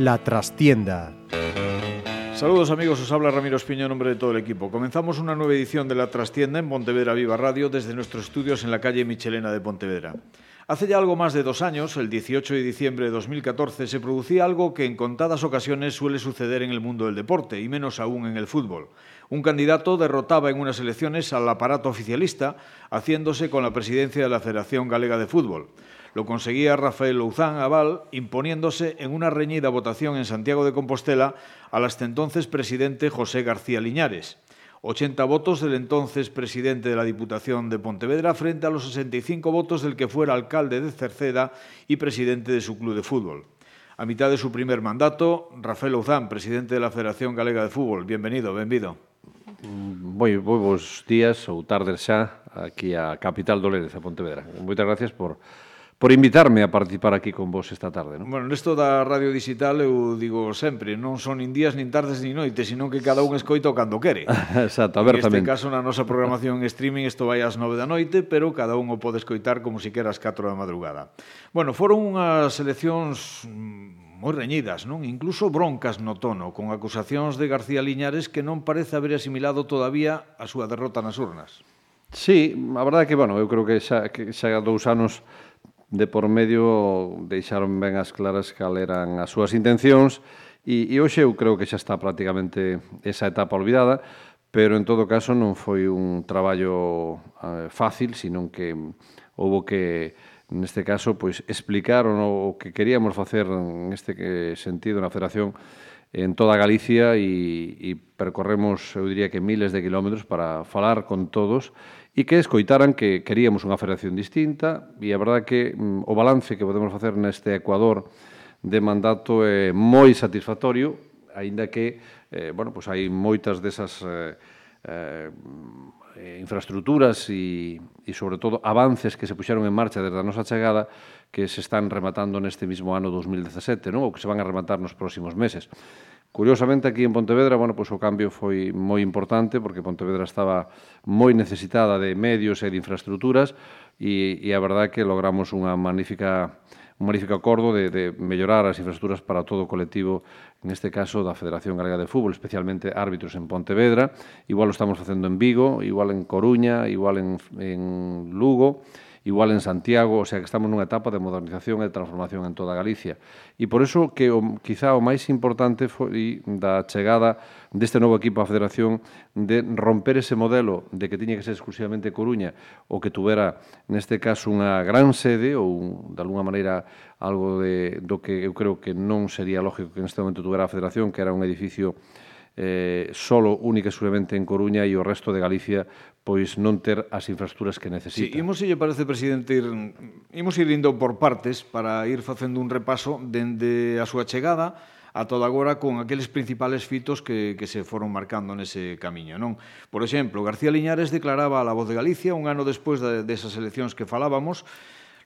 La trastienda. Saludos amigos, os habla Ramiro Espiño en nombre de todo el equipo. Comenzamos una nueva edición de La Trastienda en Pontevedra Viva Radio desde nuestros estudios en la calle Michelena de Pontevedra. Hace ya algo más de dos años, el 18 de diciembre de 2014, se producía algo que en contadas ocasiones suele suceder en el mundo del deporte, y menos aún en el fútbol. Un candidato derrotaba en unas elecciones al aparato oficialista, haciéndose con la presidencia de la Federación Galega de Fútbol. Lo conseguía Rafael Louzán Aval imponiéndose en una reñida votación en Santiago de Compostela al hasta entonces presidente José García Liñares. 80 votos del entonces presidente de la Diputación de Pontevedra frente a los 65 votos del que fuera alcalde de Cerceda y presidente de su club de fútbol. A mitad de su primer mandato, Rafael Louzán, presidente de la Federación Galega de Fútbol. Bienvenido, benvido. Moi, moi bons días ou tardes xa aquí a capital do Leres, a Pontevedra. Moitas gracias por por invitarme a participar aquí con vos esta tarde. Non? Bueno, nesto da radio digital eu digo sempre, non son nin días, nin tardes, nin noites, sino que cada un escoita o cando quere. Exacto, abertamente. Neste caso, na nosa programación en streaming, isto vai ás 9 da noite, pero cada un o pode escoitar como se si quera ás 4 da madrugada. Bueno, foron unhas eleccións moi reñidas, non? Incluso broncas no tono, con acusacións de García Liñares que non parece haber asimilado todavía a súa derrota nas urnas. Sí, a verdade é que, bueno, eu creo que xa, que xa dous anos de por medio deixaron ben as claras cal eran as súas intencións e, e hoxe eu creo que xa está prácticamente esa etapa olvidada, pero en todo caso non foi un traballo eh, fácil, sino que houbo que neste caso pois explicar o que queríamos facer neste sentido na Federación en toda Galicia e, e percorremos, eu diría que miles de kilómetros para falar con todos e que escoitaran que queríamos unha federación distinta e a verdade que mm, o balance que podemos facer neste Ecuador de mandato é moi satisfactorio, aínda que eh, bueno, pois hai moitas desas eh, eh, infraestructuras e, e, sobre todo, avances que se puxeron en marcha desde a nosa chegada que se están rematando neste mismo ano 2017, non? ou que se van a rematar nos próximos meses. Curiosamente, aquí en Pontevedra, bueno, pois o cambio foi moi importante porque Pontevedra estaba moi necesitada de medios e de infraestructuras e, e a verdade é que logramos unha magnífica un magnífico acordo de, de mellorar as infraestructuras para todo o colectivo, neste caso da Federación Galega de Fútbol, especialmente árbitros en Pontevedra, igual o estamos facendo en Vigo, igual en Coruña, igual en, en Lugo, igual en Santiago, o sea que estamos nunha etapa de modernización e de transformación en toda Galicia. E por iso que o, quizá o máis importante foi da chegada deste novo equipo á Federación de romper ese modelo de que tiña que ser exclusivamente Coruña ou que tuvera neste caso unha gran sede ou de alguna maneira algo de, do que eu creo que non sería lógico que neste momento tuvera a Federación, que era un edificio eh, solo, única e solamente en Coruña e o resto de Galicia pois non ter as infraestructuras que necesita. Sí, imos, lle parece, Presidente, ir, imos ir indo por partes para ir facendo un repaso dende a súa chegada a toda agora con aqueles principales fitos que, que se foron marcando nese camiño. non? Por exemplo, García Liñares declaraba a La Voz de Galicia un ano despois de, desas eleccións que falábamos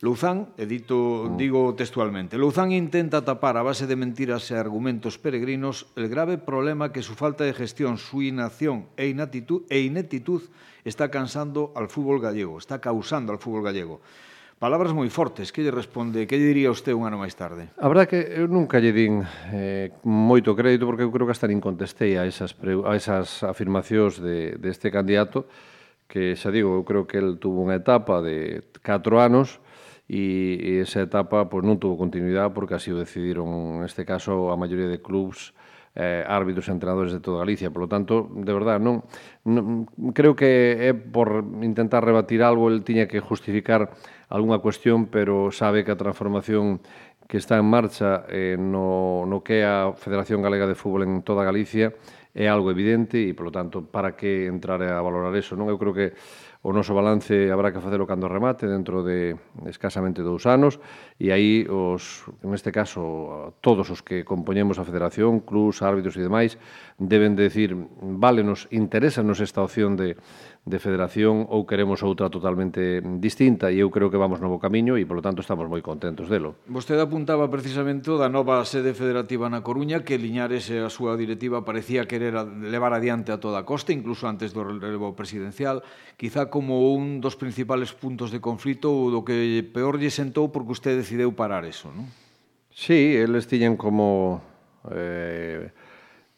Louzán, e dito, mm. digo textualmente, Louzán intenta tapar a base de mentiras e argumentos peregrinos el grave problema que su falta de gestión, su inacción e, inatitud, e ineptitud está cansando al fútbol gallego, está causando al fútbol gallego. Palabras moi fortes, que lle responde, que lle diría usted un ano máis tarde? A verdade que eu nunca lle din eh, moito crédito porque eu creo que hasta nin contestei a esas, pre, a esas afirmacións de, deste este candidato que xa digo, eu creo que el tuvo unha etapa de 4 anos e, e esa etapa pois, non tuvo continuidade porque así o decidiron, neste caso, a maioría de clubs eh, árbitros e entrenadores de toda Galicia. Por lo tanto, de verdad, non, non creo que é por intentar rebatir algo, el tiña que justificar algunha cuestión, pero sabe que a transformación que está en marcha eh, no, no que é a Federación Galega de Fútbol en toda Galicia é algo evidente e, por lo tanto, para que entrar a valorar eso? Non? Eu creo que O noso balance habrá que facelo cando remate dentro de escasamente dous anos e aí, os, neste caso, todos os que compoñemos a federación, clubs, árbitros e demais, deben de decir, vale, nos interesa nos esta opción de, de federación ou queremos outra totalmente distinta e eu creo que vamos no bo camiño e, polo tanto, estamos moi contentos delo. Vostede apuntaba precisamente da nova sede federativa na Coruña que Liñares e a súa directiva parecía querer levar adiante a toda a costa, incluso antes do relevo presidencial, quizá como un dos principales puntos de conflito ou do que peor lle sentou porque usted decideu parar eso, non? Sí, eles tiñen como... Eh,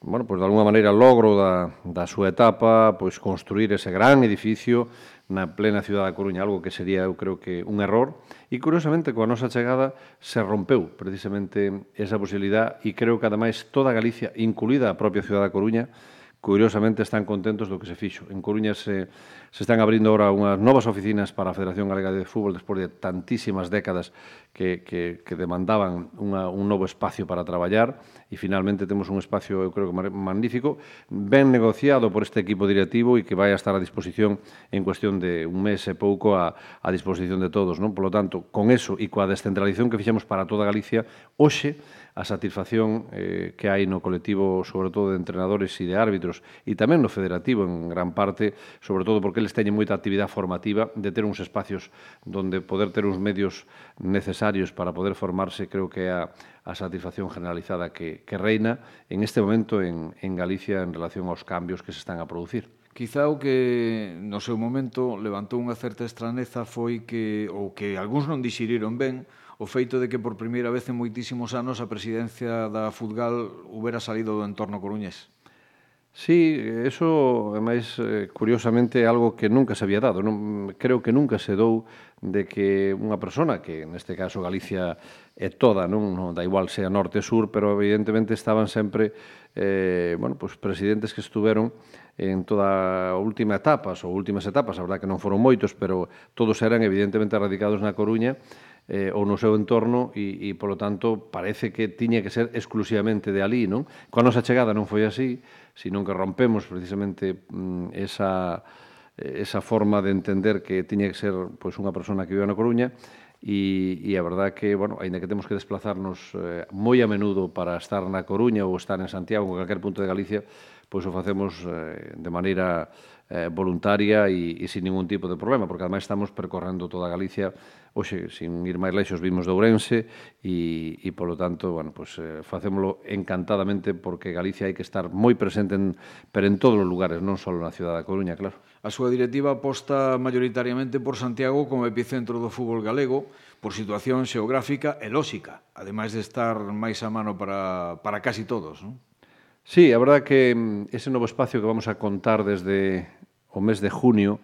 bueno, pois de alguna maneira logro da, da súa etapa pois construir ese gran edificio na plena cidade da Coruña, algo que sería, eu creo que, un error. E, curiosamente, coa nosa chegada se rompeu precisamente esa posibilidad e creo que, ademais, toda Galicia, incluída a propia cidade da Coruña, curiosamente están contentos do que se fixo. En Coruña se Se están abrindo agora unhas novas oficinas para a Federación Galega de Fútbol despois de tantísimas décadas que, que, que demandaban unha, un novo espacio para traballar e finalmente temos un espacio, eu creo que magnífico, ben negociado por este equipo directivo e que vai a estar a disposición en cuestión de un mes e pouco a, a disposición de todos. Non? Por lo tanto, con eso e coa descentralización que fixemos para toda Galicia, hoxe a satisfacción eh, que hai no colectivo, sobre todo de entrenadores e de árbitros, e tamén no federativo en gran parte, sobre todo porque eles teñen moita actividade formativa, de ter uns espacios donde poder ter uns medios necesarios para poder formarse, creo que é a, a satisfacción generalizada que, que reina en este momento en, en Galicia en relación aos cambios que se están a producir. Quizá o que no seu momento levantou unha certa estraneza foi que, ou que algúns non dixiriron ben, o feito de que por primeira vez en moitísimos anos a presidencia da Futgal hubera salido do entorno coruñés. Sí, eso, ademais, eh, curiosamente, é algo que nunca se había dado. Non, creo que nunca se dou de que unha persona, que neste caso Galicia é toda, non, non da igual sea norte sur, pero evidentemente estaban sempre eh, bueno, pues, presidentes que estuveron en toda a última etapas ou últimas etapas, a verdad que non foron moitos, pero todos eran evidentemente radicados na Coruña, eh, ou no seu entorno e, e polo tanto parece que tiña que ser exclusivamente de ali, non? Coa nosa chegada non foi así, sino que rompemos precisamente mm, esa, esa forma de entender que tiña que ser pois, unha persona que viva na Coruña. E, e a verdad que, bueno, aínda que temos que desplazarnos eh, moi a menudo para estar na Coruña ou estar en Santiago ou en calquer punto de Galicia, pois o facemos eh, de maneira eh, voluntaria e, e sin ningún tipo de problema, porque ademais estamos percorrendo toda Galicia, hoxe, sin ir máis lexos, vimos de Ourense, e, e polo tanto, bueno, pues, eh, facémolo encantadamente, porque Galicia hai que estar moi presente, en, pero en todos os lugares, non só na ciudad da Coruña, claro. A súa directiva aposta mayoritariamente por Santiago como epicentro do fútbol galego, por situación xeográfica e lóxica, ademais de estar máis a mano para, para casi todos, non? Sí, a verdad que mm, ese novo espacio que vamos a contar desde o mes de junio,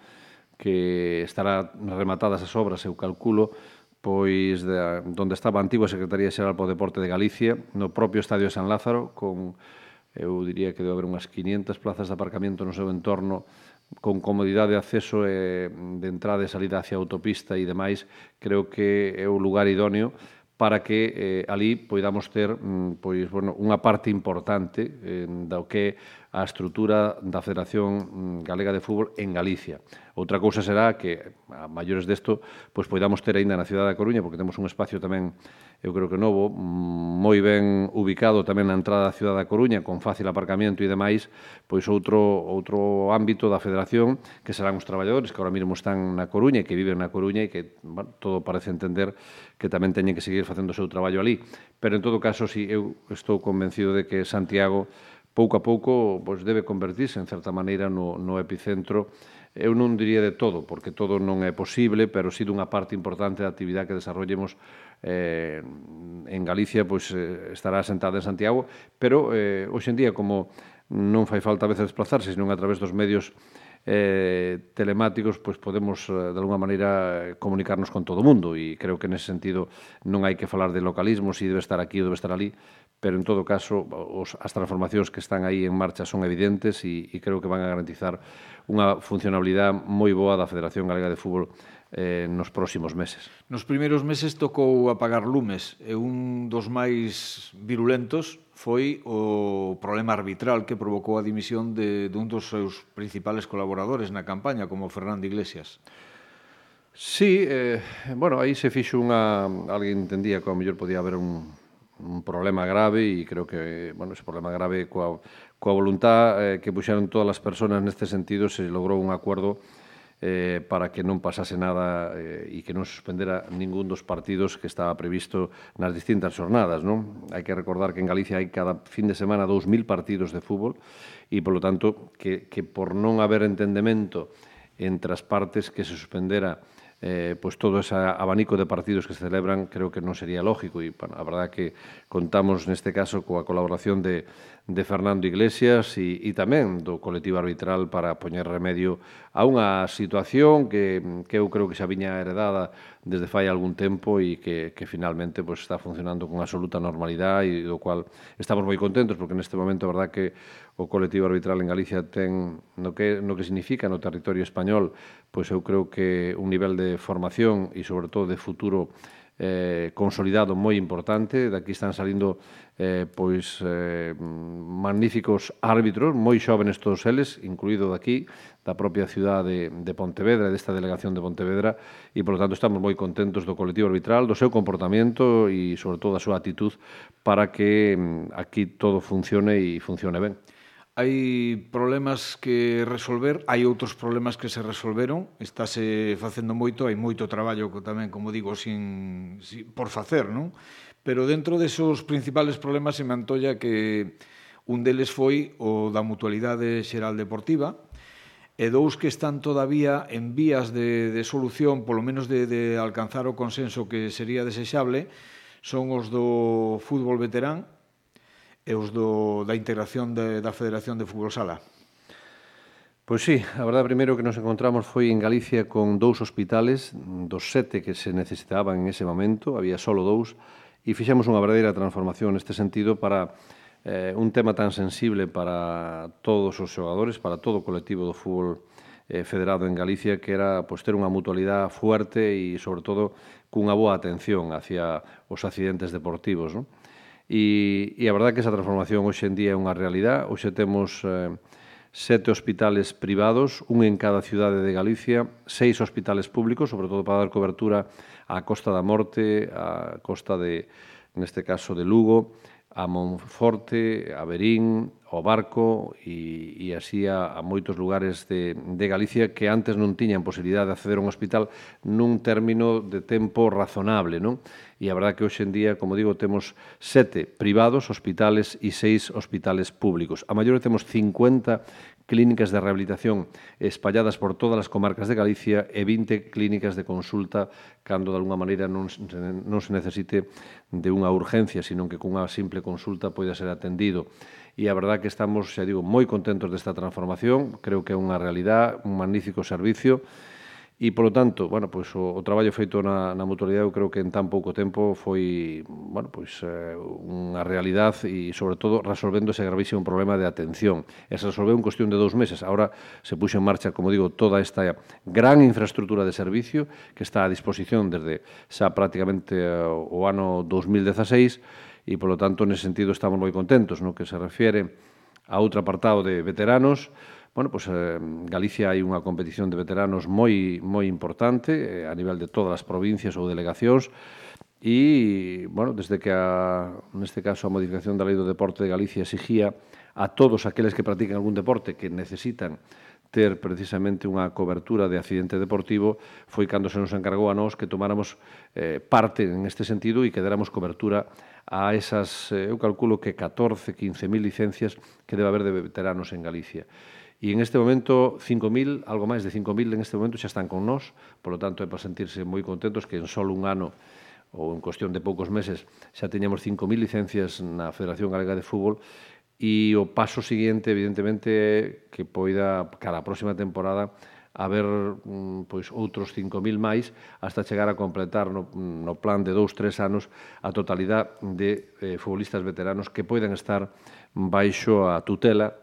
que estará rematadas as obras, eu calculo, pois de, onde estaba a antigua Secretaría Xeral para o Deporte de Galicia, no propio Estadio de San Lázaro, con, eu diría que debe haber unhas 500 plazas de aparcamento no seu entorno, con comodidade de acceso e mm, de entrada e salida hacia a autopista e demais, creo que é o lugar idóneo para que eh, ali poidamos ter mm, pois, bueno, unha parte importante eh, do que a estrutura da Federación Galega de Fútbol en Galicia. Outra cousa será que, a maiores desto, pois poidamos ter aínda na cidade da Coruña, porque temos un espacio tamén, eu creo que novo, moi ben ubicado tamén na entrada da cidade da Coruña, con fácil aparcamiento e demais, pois outro, outro ámbito da Federación, que serán os traballadores que ahora mesmo están na Coruña e que viven na Coruña e que bueno, todo parece entender que tamén teñen que seguir facendo o seu traballo ali. Pero, en todo caso, si eu estou convencido de que Santiago pouco a pouco pois, debe convertirse, en certa maneira, no, no epicentro. Eu non diría de todo, porque todo non é posible, pero sí dunha parte importante da actividade que desarrollemos eh, en Galicia, pois eh, estará sentada en Santiago, pero eh, hoxe en día, como non fai falta a veces desplazarse, senón a través dos medios eh, telemáticos, pois podemos, eh, de alguna maneira, comunicarnos con todo o mundo, e creo que nese sentido non hai que falar de localismo, si debe estar aquí ou debe estar ali, pero en todo caso os, as transformacións que están aí en marcha son evidentes e, e creo que van a garantizar unha funcionalidade moi boa da Federación Galega de Fútbol eh, nos próximos meses. Nos primeiros meses tocou apagar lumes e un dos máis virulentos foi o problema arbitral que provocou a dimisión de, dun dos seus principales colaboradores na campaña, como Fernando Iglesias. Sí, eh, bueno, aí se fixo unha... Alguén entendía que ao mellor podía haber un, un problema grave e creo que, bueno, ese problema grave coa, coa voluntad eh, que puxeron todas as persoas neste sentido se logrou un acordo eh, para que non pasase nada eh, e que non suspendera ningún dos partidos que estaba previsto nas distintas jornadas. Non? Hai que recordar que en Galicia hai cada fin de semana 2.000 partidos de fútbol e, polo tanto, que, que por non haber entendemento entre as partes que se suspendera eh, pues todo ese abanico de partidos que se celebran creo que non sería lógico e a verdad que contamos neste caso coa colaboración de, de Fernando Iglesias e, e tamén do colectivo arbitral para poñer remedio a unha situación que, que eu creo que xa viña heredada desde fai algún tempo e que, que finalmente pues, está funcionando con absoluta normalidade e do cual estamos moi contentos porque neste momento a verdad que o colectivo arbitral en Galicia ten no que, no que significa no territorio español, pois eu creo que un nivel de formación e, sobre todo, de futuro eh, consolidado moi importante. Daqui están salindo eh, pois eh, magníficos árbitros, moi xóvenes todos eles, incluído daqui, da propia cidade de, de Pontevedra, desta delegación de Pontevedra, e, por tanto, estamos moi contentos do colectivo arbitral, do seu comportamento e, sobre todo, da súa actitud para que mm, aquí todo funcione e funcione ben hai problemas que resolver, hai outros problemas que se resolveron, estáse facendo moito, hai moito traballo tamén, como digo, sin, sin por facer, non? Pero dentro desos principales problemas se me antolla que un deles foi o da mutualidade xeral deportiva, e dous que están todavía en vías de, de solución, polo menos de, de alcanzar o consenso que sería desexable, son os do fútbol veterán, e os do, da integración de, da Federación de Fútbol Sala? Pois sí, a verdade primeiro que nos encontramos foi en Galicia con dous hospitales dos sete que se necesitaban en ese momento, había solo dous, e fixemos unha verdadeira transformación neste sentido para eh, un tema tan sensible para todos os xogadores, para todo o colectivo do fútbol eh, federado en Galicia, que era pois, ter unha mutualidade fuerte e, sobre todo, cunha boa atención hacia os accidentes deportivos. Non? e, e a verdade que esa transformación hoxe en día é unha realidade. Hoxe temos eh, sete hospitales privados, un en cada cidade de Galicia, seis hospitales públicos, sobre todo para dar cobertura á Costa da Morte, á Costa de, neste caso, de Lugo, a Monforte, a Berín, ao Barco e, e así a, a moitos lugares de, de Galicia que antes non tiñan posibilidade de acceder a un hospital nun término de tempo razonable, non? E a verdade que hoxe en día, como digo, temos sete privados hospitales e seis hospitales públicos. A maior temos 50 clínicas de rehabilitación espalladas por todas as comarcas de Galicia e 20 clínicas de consulta cando de alguna maneira non, non se necesite de unha urgencia, sino que cunha simple consulta poida ser atendido. E a verdad que estamos, xa digo, moi contentos desta transformación, creo que é unha realidade, un magnífico servicio. E, polo tanto, bueno, pois, o, o traballo feito na, na mutualidade eu creo que en tan pouco tempo foi bueno, pois, eh, unha realidade e, sobre todo, resolvendo ese gravísimo problema de atención. E se resolveu en cuestión de dous meses. Ahora se puxo en marcha, como digo, toda esta gran infraestructura de servicio que está a disposición desde xa prácticamente eh, o ano 2016 e, polo tanto, nese sentido estamos moi contentos no que se refiere a outro apartado de veteranos, Bueno, pois pues, eh, Galicia hai unha competición de veteranos moi moi importante eh, a nivel de todas as provincias ou delegacións e, bueno, desde que a, neste caso a modificación da Lei do Deporte de Galicia exigía a todos aqueles que practican algún deporte que necesitan ter precisamente unha cobertura de accidente deportivo foi cando se nos encargou a nós que tomáramos eh, parte en este sentido e que déramos cobertura a esas, eh, eu calculo que 14, 15 mil licencias que debe haber de veteranos en Galicia. E en este momento 5.000, algo máis de 5.000 en este momento xa están con nós, polo tanto é para sentirse moi contentos que en só un ano ou en cuestión de poucos meses xa teñamos 5.000 licencias na Federación Galega de Fútbol. E o paso seguinte evidentemente que poida cara próxima temporada haber mm, pois outros 5.000 máis hasta chegar a completar no, mm, no plan de 2-3 anos a totalidade de eh, futbolistas veteranos que poidan estar baixo a tutela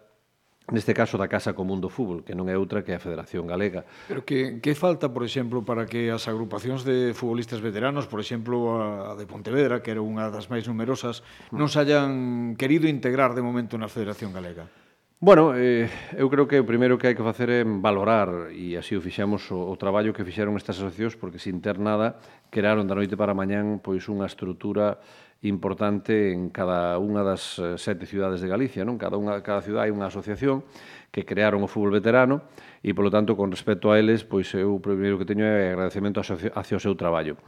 neste caso da Casa Común do Fútbol, que non é outra que a Federación Galega. Pero que, que falta, por exemplo, para que as agrupacións de futbolistas veteranos, por exemplo, a de Pontevedra, que era unha das máis numerosas, non se hayan querido integrar de momento na Federación Galega? Bueno, eh, eu creo que o primeiro que hai que facer é valorar, e así o fixemos, o, o traballo que fixeron estas asociacións, porque sin ter nada, crearon da noite para mañán pois unha estrutura importante en cada unha das eh, sete cidades de Galicia. Non? Cada, unha, cada ciudad hai unha asociación que crearon o fútbol veterano e, polo tanto, con respecto a eles, pois eu o primeiro que teño é agradecemento hacia o seu traballo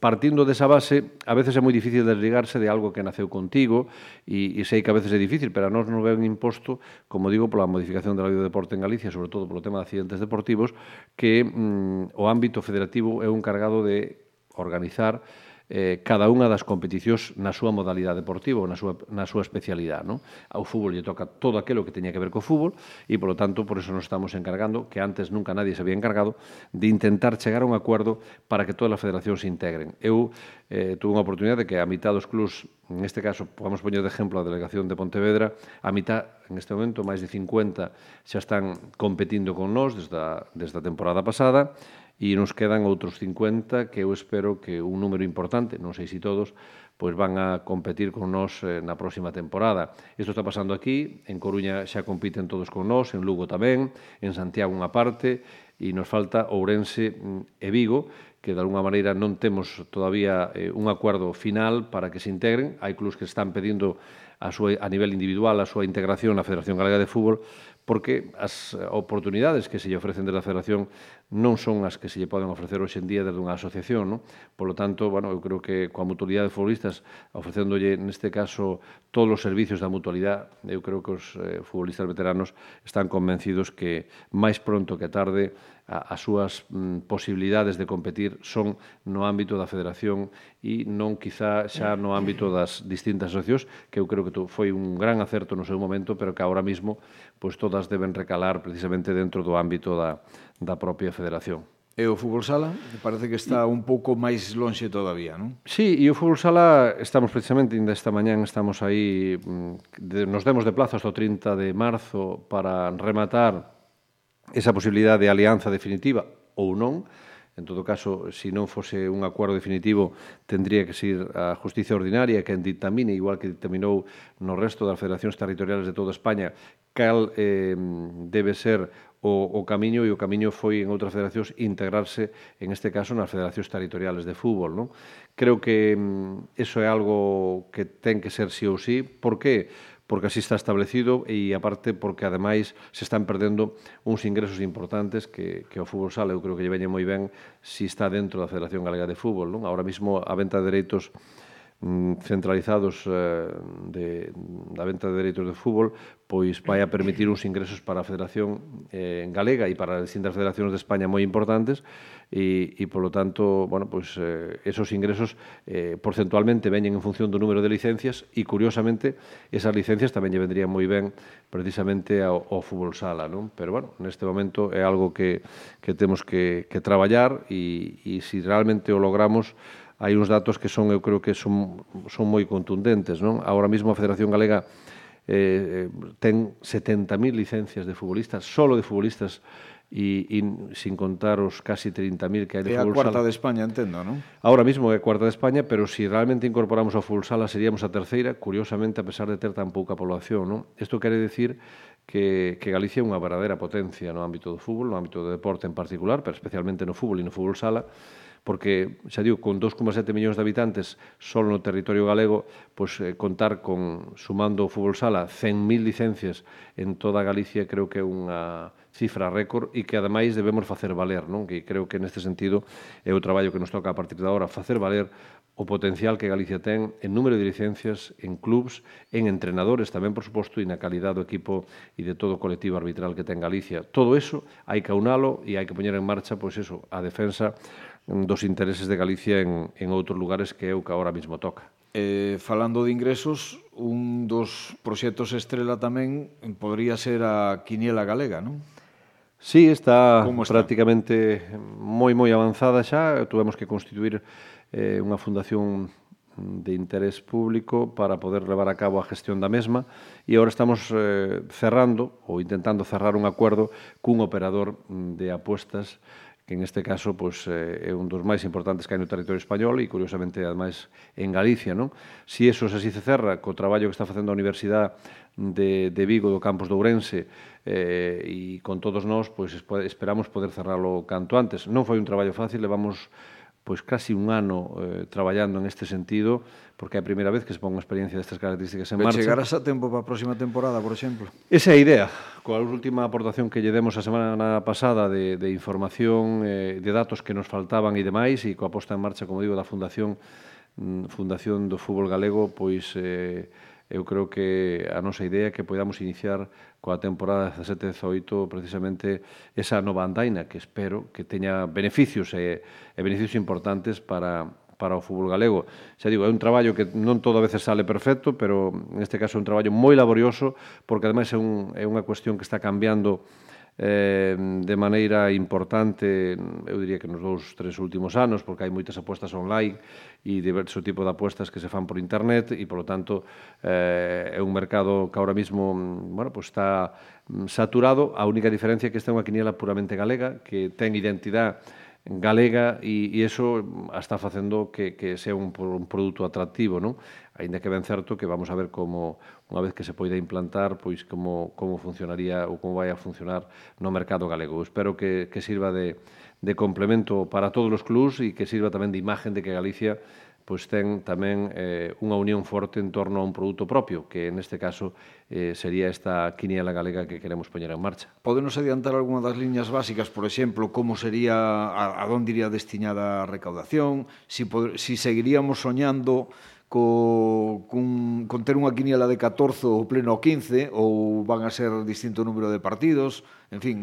partindo desa base, a veces é moi difícil desligarse de algo que naceu contigo e, e sei que a veces é difícil, pero a nós nos ven imposto, como digo, pola modificación da lei do deporte en Galicia, sobre todo polo tema de accidentes deportivos, que mm, o ámbito federativo é un cargado de organizar eh, cada unha das competicións na súa modalidade deportiva ou na súa, na súa especialidade. Non? Ao fútbol lle toca todo aquilo que teña que ver co fútbol e, polo tanto, por eso nos estamos encargando, que antes nunca nadie se había encargado, de intentar chegar a un acuerdo para que todas as federacións se integren. Eu eh, tuve unha oportunidade que a mitad dos clubs, en este caso, podemos poñer de exemplo a delegación de Pontevedra, a mitad, en este momento, máis de 50 xa están competindo con nós desde a, desde a temporada pasada, e nos quedan outros 50 que eu espero que un número importante, non sei se todos, pois van a competir con nós eh, na próxima temporada. Isto está pasando aquí, en Coruña xa compiten todos con nós, en Lugo tamén, en Santiago unha parte, e nos falta Ourense mm, e Vigo, que de alguna maneira non temos todavía eh, un acuerdo final para que se integren. Hai clubs que están pedindo a, súa, a nivel individual a súa integración na Federación Galega de Fútbol, porque as oportunidades que se lle ofrecen desde a Federación non son as que se lle poden ofrecer hoxe en día desde unha asociación, non? Por lo tanto, bueno, eu creo que coa mutualidade de futbolistas, ofrecéndolle neste caso todos os servicios da mutualidade, eu creo que os eh, futbolistas veteranos están convencidos que máis pronto que tarde a, as súas mm, posibilidades de competir son no ámbito da federación e non quizá xa no ámbito das distintas asociacións, que eu creo que foi un gran acerto no seu momento, pero que ahora mesmo pois todas deben recalar precisamente dentro do ámbito da, da propia federación. E o fútbol sala parece que está un pouco máis lonxe todavía, non? Sí, e o fútbol sala estamos precisamente, ainda esta mañán estamos aí, mm, de, nos demos de plazo hasta o 30 de marzo para rematar esa posibilidad de alianza definitiva ou non, En todo caso, se non fose un acuerdo definitivo, tendría que ser a Justicia Ordinaria que dictamine, igual que dictaminou no resto das federacións territoriales de toda España, cal eh, debe ser o, o camiño e o camiño foi en outras federacións integrarse, en este caso, nas federacións territoriales de fútbol. Non? Creo que mm, eso é algo que ten que ser sí ou sí. Por que? porque así está establecido e aparte porque ademais se están perdendo uns ingresos importantes que, que o fútbol sala eu creo que lle veñe moi ben si está dentro da Federación Galega de Fútbol. Non? Ahora mismo a venta de dereitos Mm, centralizados eh, de, da venta de dereitos de fútbol pois vai a permitir uns ingresos para a Federación eh, en Galega e para as distintas federacións de España moi importantes e, e polo tanto, bueno, pois, eh, esos ingresos eh, porcentualmente veñen en función do número de licencias e curiosamente esas licencias tamén lle vendrían moi ben precisamente ao, ao fútbol sala, non? Pero bueno, neste momento é algo que, que temos que, que traballar e, e se si realmente o logramos hai uns datos que son, eu creo que son, son moi contundentes, non? Agora mesmo a Federación Galega eh, eh ten 70.000 licencias de futbolistas, solo de futbolistas e, e sin contar os casi 30.000 que hai de é fútbol sala. É a cuarta de España, entendo, non? Ahora mismo é a cuarta de España, pero se si realmente incorporamos a fútbol sala seríamos a terceira, curiosamente, a pesar de ter tan pouca población, non? Isto quere decir que, que Galicia é unha verdadeira potencia no ámbito do fútbol, no ámbito do deporte en particular, pero especialmente no fútbol e no fútbol sala, porque, xa digo, con 2,7 millóns de habitantes só no territorio galego, pois eh, contar con, sumando o fútbol sala, 100.000 licencias en toda Galicia creo que é unha cifra récord e que ademais debemos facer valer, non? Que creo que neste sentido é o traballo que nos toca a partir de agora facer valer o potencial que Galicia ten en número de licencias, en clubs, en entrenadores tamén, por suposto, e na calidad do equipo e de todo o colectivo arbitral que ten Galicia. Todo eso hai que aunalo e hai que poñer en marcha, pois eso, a defensa dos intereses de Galicia en, en outros lugares que é o que agora mesmo toca. Eh, falando de ingresos, un dos proxectos estrela tamén podría ser a Quiniela Galega, non? Sí, está, está prácticamente moi moi avanzada xa. Tuvemos que constituir eh, unha fundación de interés público para poder levar a cabo a gestión da mesma e agora estamos eh, cerrando ou intentando cerrar un acuerdo cun operador de apuestas que en este caso pois, é un dos máis importantes que hai no territorio español e, curiosamente, ademais, en Galicia. Non? Si eso se así se cerra co traballo que está facendo a Universidade de, de Vigo do campus de Ourense eh, e con todos nós, pois esperamos poder cerralo canto antes. Non foi un traballo fácil, levamos pois casi un ano eh, traballando en este sentido, porque é a primeira vez que se pon unha experiencia destas características en Pero marcha. Chegarás a tempo para a próxima temporada, por exemplo? Esa é a idea. Coa última aportación que lle demos a semana pasada de, de información, eh, de datos que nos faltaban e demais, e coa posta en marcha, como digo, da Fundación mm, Fundación do Fútbol Galego, pois... Eh, eu creo que a nosa idea é que podamos iniciar coa temporada 17-18 precisamente esa nova andaina que espero que teña beneficios e, e beneficios importantes para para o fútbol galego. Xa digo, é un traballo que non todo a veces sale perfecto, pero neste caso é un traballo moi laborioso, porque ademais é, un, é unha cuestión que está cambiando eh, de maneira importante, eu diría que nos dous, tres últimos anos, porque hai moitas apostas online e diverso tipo de apostas que se fan por internet e, polo tanto, eh, é un mercado que ahora mismo bueno, pues está mm, saturado. A única diferencia é que esta é unha quiniela puramente galega, que ten identidade galega e, e eso está facendo que, que sea un, un produto atractivo, non? Ainda que ben certo que vamos a ver como unha vez que se poida implantar, pois como, como funcionaría ou como vai a funcionar no mercado galego. Espero que, que sirva de, de complemento para todos os clubs e que sirva tamén de imagen de que Galicia pois ten tamén eh, unha unión forte en torno a un produto propio, que neste caso eh, sería esta quiniela galega que queremos poñer en marcha. Podenos adiantar algunha das liñas básicas, por exemplo, como sería, a, a donde iría destinada a recaudación, si, pod, si seguiríamos soñando co, cun, con ter unha quiniela de 14 ou pleno 15 ou van a ser distinto número de partidos, en fin,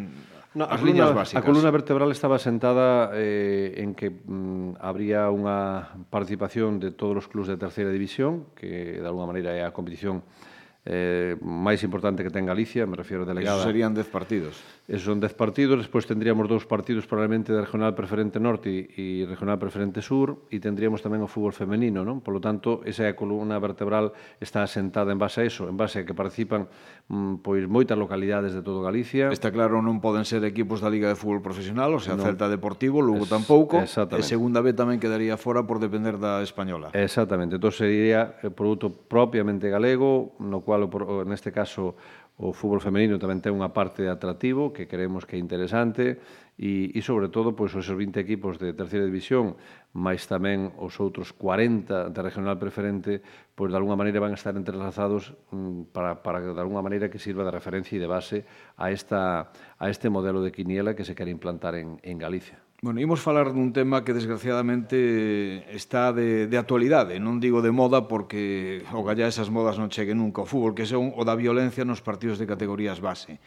no, as liñas básicas. A columna vertebral estaba sentada eh, en que mm, habría unha participación de todos os clubes de terceira división, que de alguna maneira é a competición eh, eh, máis importante que ten Galicia, me refiero a delegada. Eso serían 10 partidos. Esos son 10 partidos, despois tendríamos dous partidos probablemente da Regional Preferente Norte e Regional Preferente Sur e tendríamos tamén o fútbol femenino, non? Por lo tanto, esa é a columna vertebral está asentada en base a eso, en base a que participan mm, pois moitas localidades de todo Galicia. Está claro, non poden ser equipos da Liga de Fútbol Profesional, o sea, no. Celta Deportivo, Lugo es, tampouco, e Segunda B tamén quedaría fora por depender da Española. Exactamente, entón sería eh, produto propiamente galego, no cual cual o, neste caso, o fútbol femenino tamén ten unha parte de atractivo que creemos que é interesante e, e sobre todo, pois, os 20 equipos de terceira división, máis tamén os outros 40 de regional preferente, pois, de alguna maneira van a estar entrelazados mm, para, para de alguna maneira, que sirva de referencia e de base a, esta, a este modelo de quiniela que se quere implantar en, en Galicia. Bueno, imos falar dun tema que desgraciadamente está de, de actualidade, non digo de moda porque o gallá esas modas non cheguen nunca ao fútbol, que son o da violencia nos partidos de categorías base.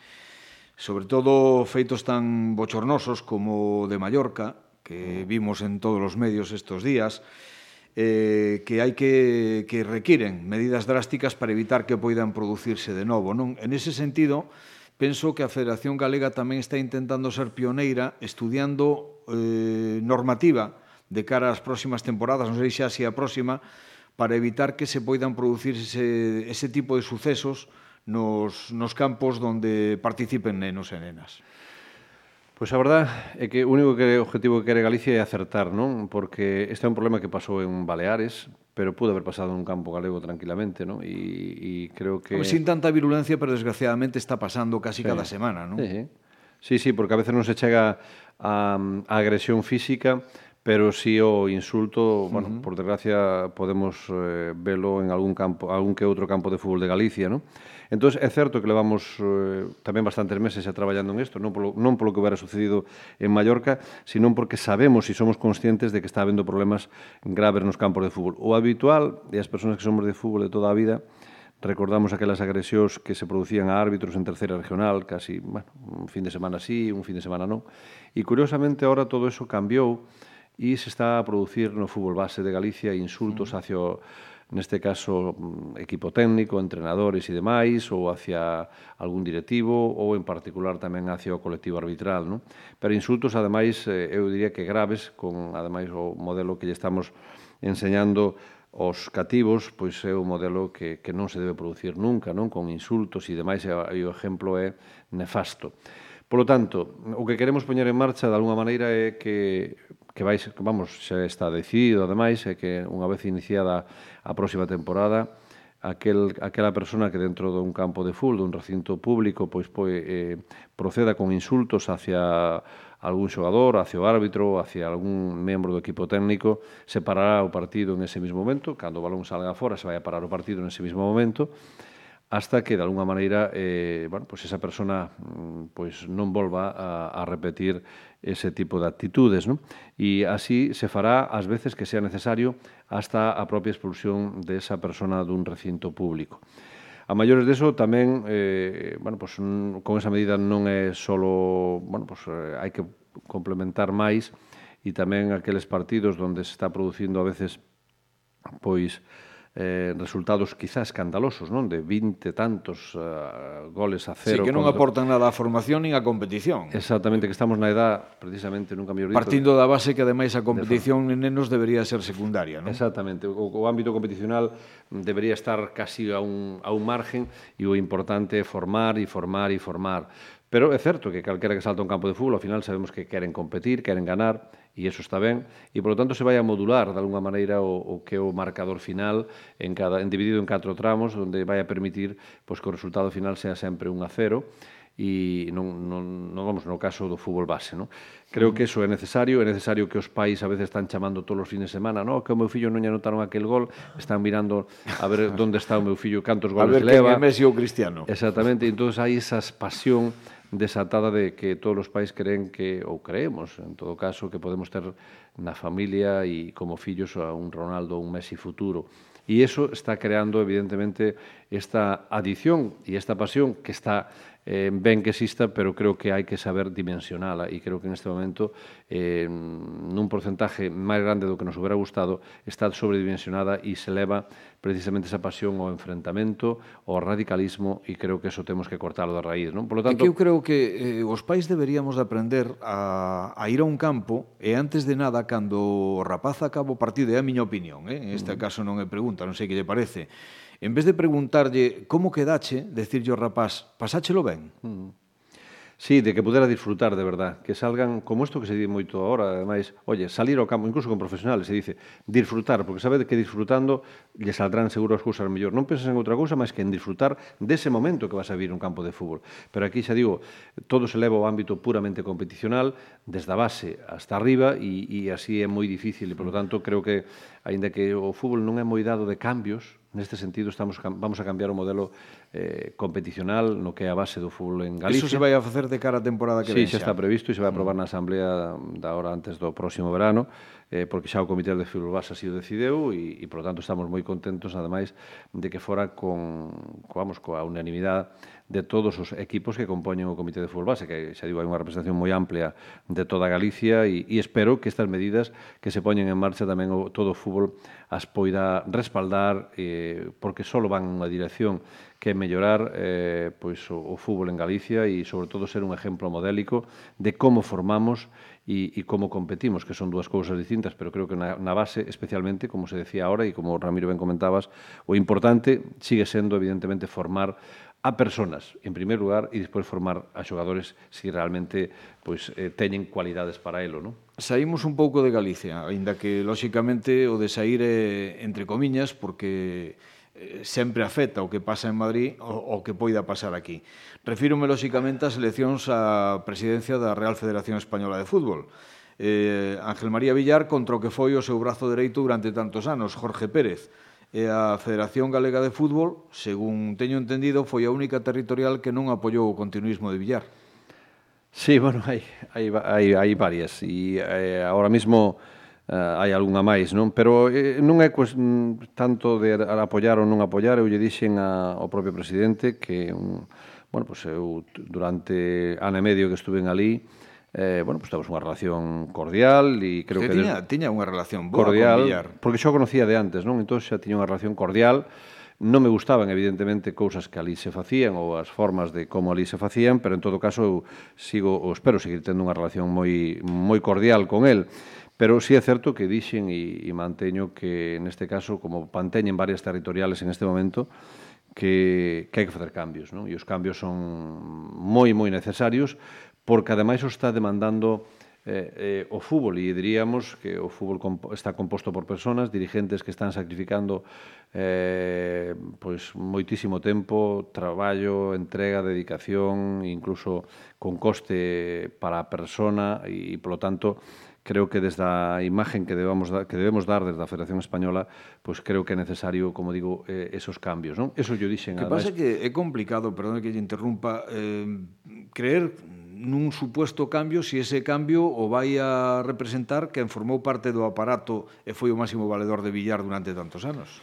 Sobre todo feitos tan bochornosos como o de Mallorca, que vimos en todos os medios estos días, eh, que hai que, que requiren medidas drásticas para evitar que poidan producirse de novo. Non? En ese sentido, penso que a Federación Galega tamén está intentando ser pioneira estudiando eh, normativa de cara ás próximas temporadas, non sei xa se a próxima, para evitar que se poidan producir ese, ese tipo de sucesos nos, nos campos donde participen nenos e nenas. Pois a verdad é que o único que o objetivo que quere Galicia é acertar, non? Porque este é un problema que pasou en Baleares, pero pudo haber pasado en un campo galego tranquilamente, non? E, e creo que... Sin tanta virulencia, pero desgraciadamente está pasando casi sí. cada semana, non? Sí, sí. Sí, sí, porque a veces non se chega a, a agresión física, pero sí o insulto, bueno, uh -huh. por desgracia podemos eh, velo en algún campo, algún que outro campo de fútbol de Galicia, ¿no? Entón, é certo que levamos eh, tamén bastantes meses xa traballando en isto, non polo, non polo que hubiera sucedido en Mallorca, sino porque sabemos e somos conscientes de que está habendo problemas graves nos campos de fútbol. O habitual, e as persoas que somos de fútbol de toda a vida, Recordamos aquelas agresións que se producían a árbitros en terceira regional, casi, bueno, un fin de semana sí, un fin de semana non. E curiosamente ahora todo eso cambiou e se está a producir no fútbol base de Galicia insultos hacia o, neste caso mm, equipo técnico, entrenadores e demais ou hacia algún directivo ou en particular tamén hacia o colectivo arbitral, non? Pero insultos ademais eh, eu diría que graves con ademais o modelo que lle estamos enseñando os cativos, pois é un modelo que, que non se debe producir nunca, non con insultos e demais, e o exemplo é nefasto. Polo tanto, o que queremos poñer en marcha de alguna maneira é que que vais, vamos, xa está decidido ademais, é que unha vez iniciada a próxima temporada, aquel, aquela persona que dentro dun campo de fútbol, dun recinto público, pois, pois eh, proceda con insultos hacia algún xogador, hacia o árbitro, hacia algún membro do equipo técnico, se parará o partido en ese mismo momento, cando o balón salga fora se vai a parar o partido en ese mismo momento, hasta que de alguna maneira eh, bueno, pues esa persona mm, pues non volva a, a repetir ese tipo de actitudes. ¿no? E así se fará as veces que sea necesario hasta a propia expulsión de esa persona dun recinto público. A maiores deso tamén, eh, bueno, pues, con esa medida non é solo, bueno, pues, eh, hai que complementar máis e tamén aqueles partidos onde se está producindo a veces pois eh, resultados quizá escandalosos, non? De 20 tantos uh, goles a cero. Sí, que non contra... aportan nada á formación nin á competición. Exactamente, que estamos na edad, precisamente, nunca me dito... Partindo da base que, ademais, a competición de... en nenos debería ser secundaria, non? Exactamente, o, o ámbito competicional debería estar casi a un, a un margen e o importante é formar e formar e formar. Pero é certo que calquera que salta un campo de fútbol, ao final sabemos que queren competir, queren ganar, e eso está ben, e polo tanto se vai a modular de alguna maneira o, o que é o marcador final en cada en dividido en catro tramos onde vai a permitir pois que o resultado final sea sempre un a cero e non, non, non vamos no caso do fútbol base, non? Creo que eso é necesario, é necesario que os pais a veces están chamando todos os fines de semana, non? Que o meu fillo non lle anotaron aquel gol, están mirando a ver onde está o meu fillo, cantos goles leva. A ver que é Messi ou Cristiano. Exactamente, entón hai esa pasión desatada de que todos os pais creen que, ou creemos, en todo caso, que podemos ter na familia e como fillos a un Ronaldo ou un Messi futuro. E iso está creando, evidentemente, esta adición e esta pasión que está eh, ben que exista, pero creo que hai que saber dimensionala e creo que neste momento eh, nun porcentaje máis grande do que nos hubiera gustado está sobredimensionada e se leva precisamente esa pasión ao enfrentamento, ao radicalismo e creo que eso temos que cortalo da raíz. Non? Por lo tanto... É que eu creo que eh, os pais deberíamos de aprender a, a ir a un campo e antes de nada, cando o rapaz acaba o partido, é a miña opinión, eh? en este caso non é pregunta, non sei que lle parece, en vez de preguntarlle como quedache, decirlle ao rapaz, pasáchelo ben. Mm. Sí, de que pudera disfrutar de verdad, que salgan como isto que se di moito agora, ademais, oye, salir ao campo, incluso con profesionales, se dice, disfrutar, porque sabe que disfrutando lle saldrán seguro as cousas mellor. Non penses en outra cousa máis que en disfrutar dese momento que vas a vivir un campo de fútbol. Pero aquí xa digo, todo se leva ao ámbito puramente competicional, desde a base hasta arriba, e, e así é moi difícil, e polo tanto creo que, aínda que o fútbol non é moi dado de cambios, neste sentido estamos vamos a cambiar o modelo eh, competicional no que é a base do fútbol en Galicia. Iso se vai a facer de cara a temporada que sí, ven xa. está previsto e se vai aprobar mm. na Asamblea da hora antes do próximo verano, eh, porque xa o Comité de Fútbol Base así o decideu e, e por lo tanto, estamos moi contentos, ademais, de que fora con, vamos, coa unanimidade de todos os equipos que compoñen o Comité de Fútbol Base, que xa digo, hai unha representación moi amplia de toda Galicia e, e espero que estas medidas que se poñen en marcha tamén o, todo o fútbol as poida respaldar eh, porque só van unha dirección que mellorar eh, pois o, o fútbol en Galicia e sobre todo ser un exemplo modélico de como formamos e, e como competimos, que son dúas cousas distintas, pero creo que na, na base, especialmente, como se decía ahora e como Ramiro ben comentabas, o importante sigue sendo evidentemente formar a personas, en primeiro lugar, e despois formar a xogadores se si realmente pois, eh, teñen cualidades para elo, non? Saímos un pouco de Galicia, aínda que, lóxicamente, o de sair é eh, entre comiñas, porque eh, sempre afecta o que pasa en Madrid o, o que poida pasar aquí. Refírome, lóxicamente, ás eleccións á presidencia da Real Federación Española de Fútbol. Eh, Ángel María Villar contra o que foi o seu brazo dereito durante tantos anos, Jorge Pérez, e a Federación Galega de Fútbol, según teño entendido, foi a única territorial que non apoiou o continuismo de Villar. Sí, bueno, hai, hai, hai, hai varias e eh, ahora mismo eh, hai algunha máis, non? Pero eh, non é pues, mm, tanto de apoiar ou non apoiar, eu lle dixen a, ao propio presidente que un, bueno, pues eu durante ano e medio que estuve en ali, eh, bueno, pues temos unha relación cordial e creo Usted que... Tiña, de... tiña unha relación boa cordial, con Villar. Porque xa o conocía de antes, non? Entón xa tiña unha relación cordial. Non me gustaban, evidentemente, cousas que ali se facían ou as formas de como ali se facían, pero en todo caso eu sigo, ou espero seguir tendo unha relación moi, moi cordial con el. Pero sí é certo que dixen e, e manteño que, neste caso, como panteñen varias territoriales en este momento, que, que hai que facer cambios, non? E os cambios son moi, moi necesarios porque ademais o está demandando eh, eh, o fútbol e diríamos que o fútbol comp está composto por personas, dirigentes que están sacrificando eh, pois moitísimo tempo, traballo, entrega, dedicación, incluso con coste para a persona e, polo tanto, creo que desde a imagen que debemos dar, que debemos dar desde a Federación Española, pois creo que é necesario, como digo, eh, esos cambios, non? Eso yo dixen Que pasa que é complicado, perdón que lle interrumpa, eh, creer nun supuesto cambio se ese cambio o vai a representar quen formou parte do aparato e foi o máximo valedor de billar durante tantos anos.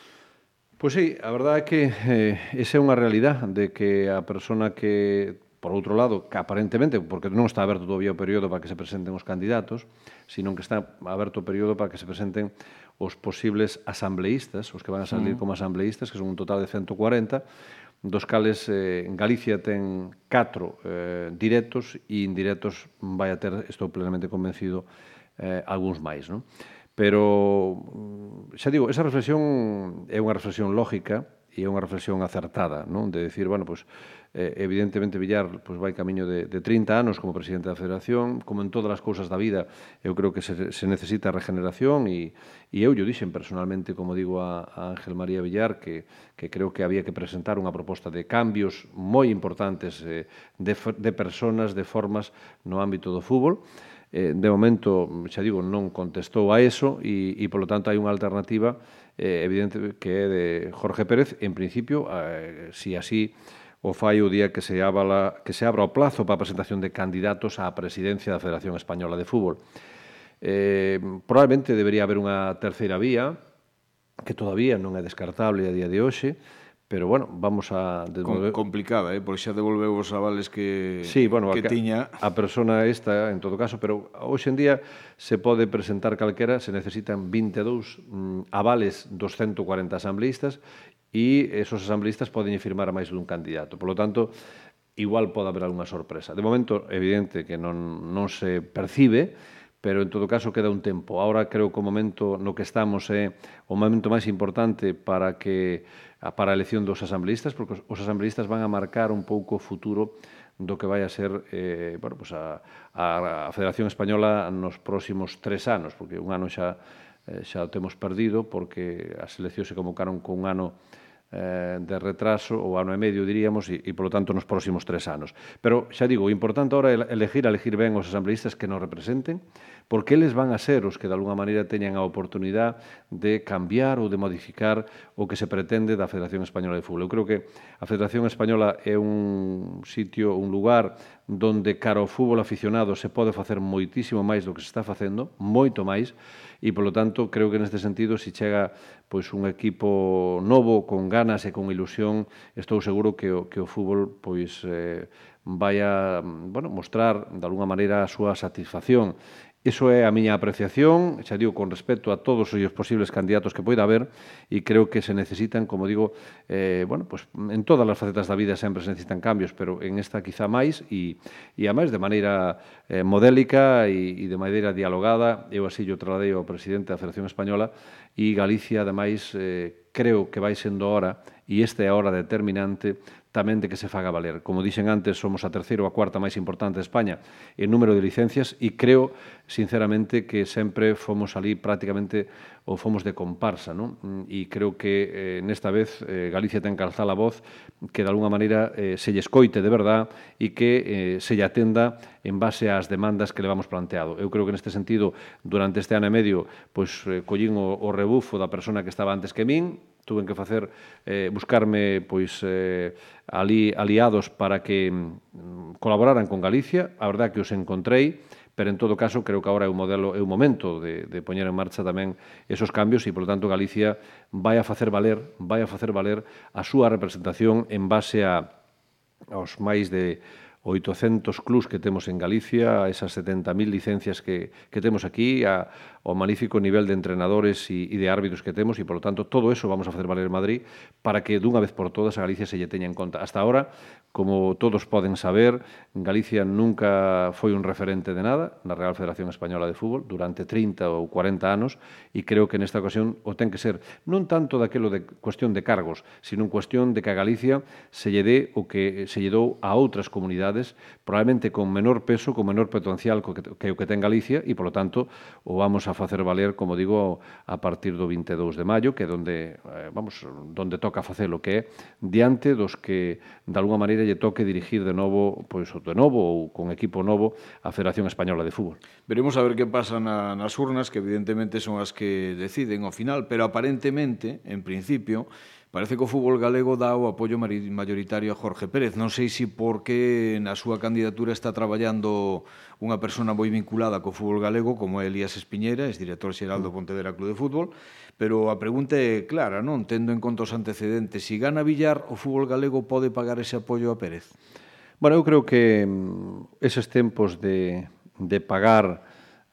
Pois sí, a verdade é que eh, esa é unha realidad de que a persona que por outro lado, que aparentemente, porque non está aberto todavía o período para que se presenten os candidatos, sino que está aberto o período para que se presenten os posibles asambleístas, os que van a salir sí. como asambleístas, que son un total de 140, dos cales eh, Galicia ten catro eh, directos e indirectos vai a ter, estou plenamente convencido, eh, algúns máis. Non? Pero, mm, xa digo, esa reflexión é unha reflexión lógica e é unha reflexión acertada, non? De decir, bueno, pois, pues, Eh, evidentemente, Villar pues, vai camiño de, de 30 anos como presidente da Federación. Como en todas as cousas da vida, eu creo que se, se necesita regeneración e, e eu lle dixen personalmente, como digo a, a Ángel María Villar, que, que creo que había que presentar unha proposta de cambios moi importantes eh, de, de personas, de formas no ámbito do fútbol eh, de momento, xa digo, non contestou a eso e, e polo tanto, hai unha alternativa eh, evidente que é de Jorge Pérez, en principio, eh, si así o fai o día que se, abala, que se abra o plazo para a presentación de candidatos á presidencia da Federación Española de Fútbol. Eh, probablemente debería haber unha terceira vía, que todavía non é descartable a día de hoxe, pero bueno, vamos a devolver... Com complicada, eh, porque xa devolveu os avales que sí, bueno, que a, tiña a persona esta en todo caso, pero hoxe en día se pode presentar calquera, se necesitan 22 mm, avales dos 140 asambleístas e esos asambleístas poden firmar a máis dun candidato. Por lo tanto, igual pode haber algunha sorpresa. De momento, evidente que non, non se percibe, pero en todo caso queda un tempo. Ahora creo que o momento no que estamos é o momento máis importante para que para a elección dos asambleístas, porque os asambleístas van a marcar un pouco o futuro do que vai a ser eh, bueno, pues a, a, a Federación Española nos próximos tres anos, porque un ano xa, eh, xa o temos perdido, porque as eleccións se convocaron con un ano eh, de retraso ou ano e medio, diríamos, e, e polo tanto nos próximos tres anos. Pero, xa digo, o importante ahora é elegir, elegir ben os asambleístas que nos representen, porque eles van a ser os que, de alguna maneira, teñan a oportunidade de cambiar ou de modificar o que se pretende da Federación Española de Fútbol. Eu creo que a Federación Española é un sitio, un lugar donde cara ao fútbol aficionado se pode facer moitísimo máis do que se está facendo, moito máis, e polo tanto creo que neste sentido se chega pois un equipo novo con ganas e con ilusión, estou seguro que o que o fútbol pois eh vai a, bueno, mostrar de alguna maneira a súa satisfacción. Iso é a miña apreciación, xa digo, con respecto a todos os posibles candidatos que poida haber e creo que se necesitan, como digo, eh, bueno, pues, en todas as facetas da vida sempre se necesitan cambios, pero en esta quizá máis e, e a máis de maneira eh, modélica e, e de maneira dialogada. Eu así yo trasladei ao presidente da Federación Española e Galicia, ademais, eh, creo que vai sendo hora, e esta é a hora determinante, tamén de que se faga valer. Como dixen antes, somos a terceira ou a cuarta máis importante de España en número de licencias e creo, sinceramente, que sempre fomos ali prácticamente ou fomos de comparsa, non? E creo que eh, nesta vez eh, Galicia ten que alzar a voz que de alguna maneira eh, se lle escoite de verdad e que eh, se lle atenda en base ás demandas que levamos planteado. Eu creo que neste sentido, durante este ano e medio, pois, eh, collín o, o rebufo da persona que estaba antes que min, tuven que facer eh, buscarme pois eh, ali aliados para que mm, colaboraran con Galicia, a verdad que os encontrei, pero en todo caso creo que agora é un modelo é un momento de, de poñer en marcha tamén esos cambios e, polo tanto, Galicia vai a facer valer, vai a facer valer a súa representación en base a aos máis de 800 clubs que temos en Galicia, esas 70.000 licencias que, que temos aquí, a, o malífico nivel de entrenadores e, e de árbitros que temos e, polo tanto, todo eso vamos a facer valer Madrid para que dunha vez por todas a Galicia se lle teña en conta. Hasta ahora, como todos poden saber, Galicia nunca foi un referente de nada na Real Federación Española de Fútbol durante 30 ou 40 anos e creo que nesta ocasión o ten que ser non tanto daquelo de cuestión de cargos, sino en cuestión de que a Galicia se lle dé o que se lle dou a outras comunidades, probablemente con menor peso, con menor potencial que o que ten Galicia e, polo tanto, o vamos a facer valer, como digo, a partir do 22 de maio, que é donde, eh, vamos, donde toca facelo, que é diante dos que, de alguma maneira, lle toque dirigir de novo, pois, de novo ou con equipo novo, a Federación Española de Fútbol. Veremos a ver que pasa na, nas urnas, que evidentemente son as que deciden ao final, pero aparentemente, en principio, Parece que o fútbol galego dá o apoio maioritario a Jorge Pérez. Non sei se porque na súa candidatura está traballando unha persona moi vinculada co fútbol galego, como é Elías Espiñera, es director xeral do Pontevedra Club de Fútbol, pero a pregunta é clara, non? Tendo en conta os antecedentes, se si gana Villar, o fútbol galego pode pagar ese apoio a Pérez? Bueno, eu creo que mm, eses tempos de, de pagar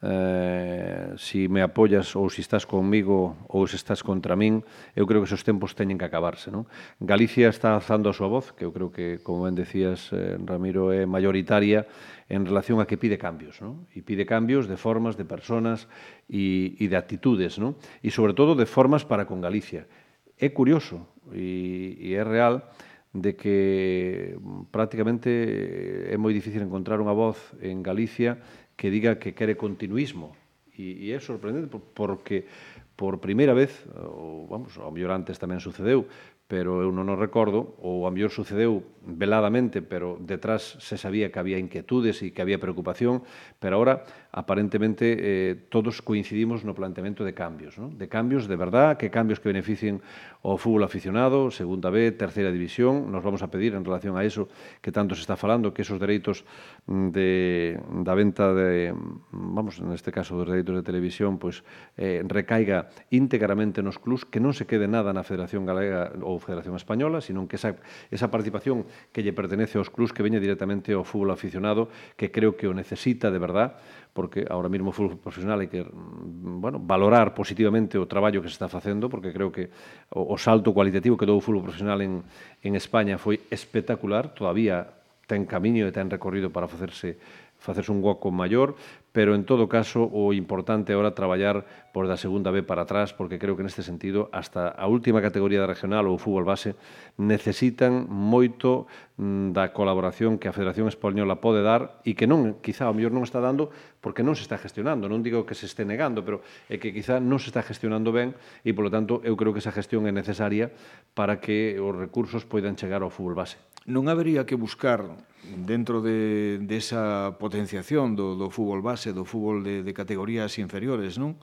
eh, si me apoyas ou se si estás conmigo ou se estás contra min, eu creo que esos tempos teñen que acabarse. Non? Galicia está alzando a súa voz, que eu creo que, como ben decías, eh, Ramiro, é maioritaria en relación a que pide cambios. Non? E pide cambios de formas, de personas e, e de actitudes. Non? E, sobre todo, de formas para con Galicia. É curioso e, e é real que de que mm, prácticamente eh, é moi difícil encontrar unha voz en Galicia que diga que quere continuismo. E, e é sorprendente porque por primeira vez, ou, vamos, ao mellor antes tamén sucedeu, pero eu non o recordo, ou a mellor sucedeu veladamente, pero detrás se sabía que había inquietudes e que había preocupación, pero ahora aparentemente eh, todos coincidimos no planteamento de cambios, ¿no? de cambios de verdad, que cambios que beneficien o fútbol aficionado, segunda B, terceira división, nos vamos a pedir en relación a eso que tanto se está falando, que esos dereitos mm, de, da venta de, mm, vamos, neste caso dos dereitos de televisión, pois pues, eh, recaiga íntegramente nos clubs, que non se quede nada na Federación Galega ou Federación Española, sino que esa, esa participación que lle pertenece aos clubs que veña directamente ao fútbol aficionado, que creo que o necesita de verdad, porque ahora mesmo o fútbol profesional hai que mm, bueno, valorar positivamente o traballo que se está facendo, porque creo que o, o salto cualitativo que dou o fútbol profesional en, en España foi espectacular, todavía ten camiño e ten recorrido para facerse facerse un hueco maior, pero en todo caso o importante ahora traballar por da segunda B para atrás, porque creo que neste sentido hasta a última categoría da regional ou fútbol base necesitan moito mm, da colaboración que a Federación Española pode dar e que non, quizá ao mellor non está dando porque non se está gestionando, non digo que se este negando, pero é que quizá non se está gestionando ben e polo tanto eu creo que esa gestión é necesaria para que os recursos poidan chegar ao fútbol base. Non habería que buscar dentro de, de esa potenciación do, do fútbol base, do fútbol de, de categorías inferiores, non?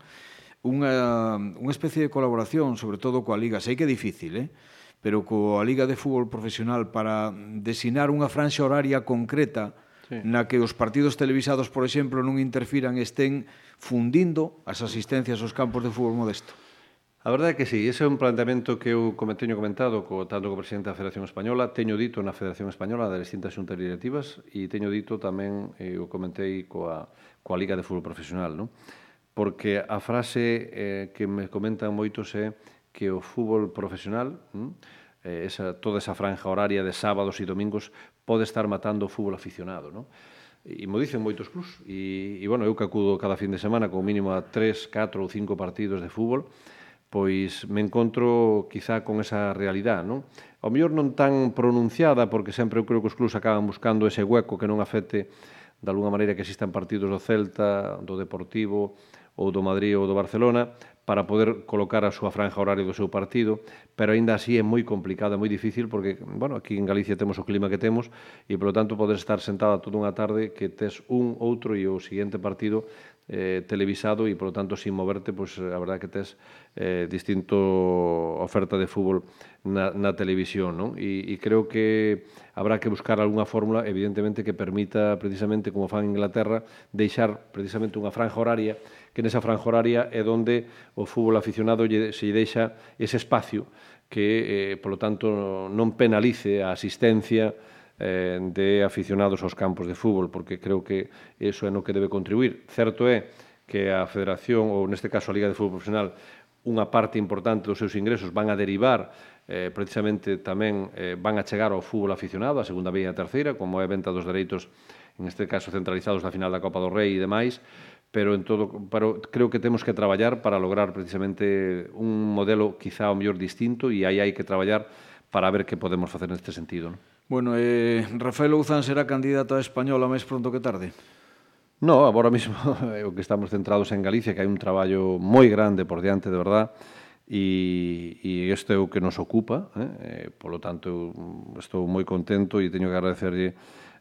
Unha, unha especie de colaboración, sobre todo coa Liga, sei que é difícil, eh? pero coa Liga de Fútbol Profesional para designar unha franxa horaria concreta sí. na que os partidos televisados, por exemplo, non interfiran, e estén fundindo as asistencias aos campos de fútbol modesto. A verdade é que sí, ese é un planteamento que eu teño comentado co, tanto co presidente da Federación Española, teño dito na Federación Española das distintas xuntas directivas e teño dito tamén, eh, o comentei coa, coa Liga de Fútbol Profesional, non? porque a frase eh, que me comentan moitos é que o fútbol profesional, hm, eh, esa, toda esa franja horaria de sábados e domingos, pode estar matando o fútbol aficionado. Non? e mo dicen moitos clubs e, e bueno, eu que acudo cada fin de semana con mínimo a 3, 4 ou 5 partidos de fútbol pois me encontro quizá con esa realidade, non? Ao mellor non tan pronunciada, porque sempre eu creo que os clubs acaban buscando ese hueco que non afete de alguna maneira que existan partidos do Celta, do Deportivo, ou do Madrid ou do Barcelona, para poder colocar a súa franja horaria do seu partido, pero aínda así é moi complicada, moi difícil, porque, bueno, aquí en Galicia temos o clima que temos, e, polo tanto, poder estar sentada toda unha tarde que tes un, outro e o siguiente partido eh, televisado e, polo tanto, sin moverte, pois, pues, eh, a verdad que tes eh, distinto oferta de fútbol na, na televisión, non? E, e creo que habrá que buscar algunha fórmula, evidentemente, que permita, precisamente, como fan en Inglaterra, deixar precisamente unha franja horaria que nesa franja horaria é donde o fútbol aficionado lle, se lle deixa ese espacio que, eh, polo tanto, non penalice a asistencia eh, de aficionados aos campos de fútbol, porque creo que eso é no que debe contribuir. Certo é que a Federación, ou neste caso a Liga de Fútbol Profesional, unha parte importante dos seus ingresos van a derivar eh, precisamente tamén eh, van a chegar ao fútbol aficionado, a segunda vía e a terceira, como é a venta dos dereitos, en este caso centralizados da final da Copa do Rei e demais, pero en todo pero creo que temos que traballar para lograr precisamente un modelo quizá o mellor distinto e aí hai que traballar para ver que podemos facer neste sentido. Non? Bueno, eh, Rafael Ouzán será candidato a española máis pronto que tarde? No, agora mesmo é o que estamos centrados en Galicia, que hai un traballo moi grande por diante, de verdad, e, e este é o que nos ocupa, eh? e, polo tanto, eu estou moi contento e teño que agradecerlle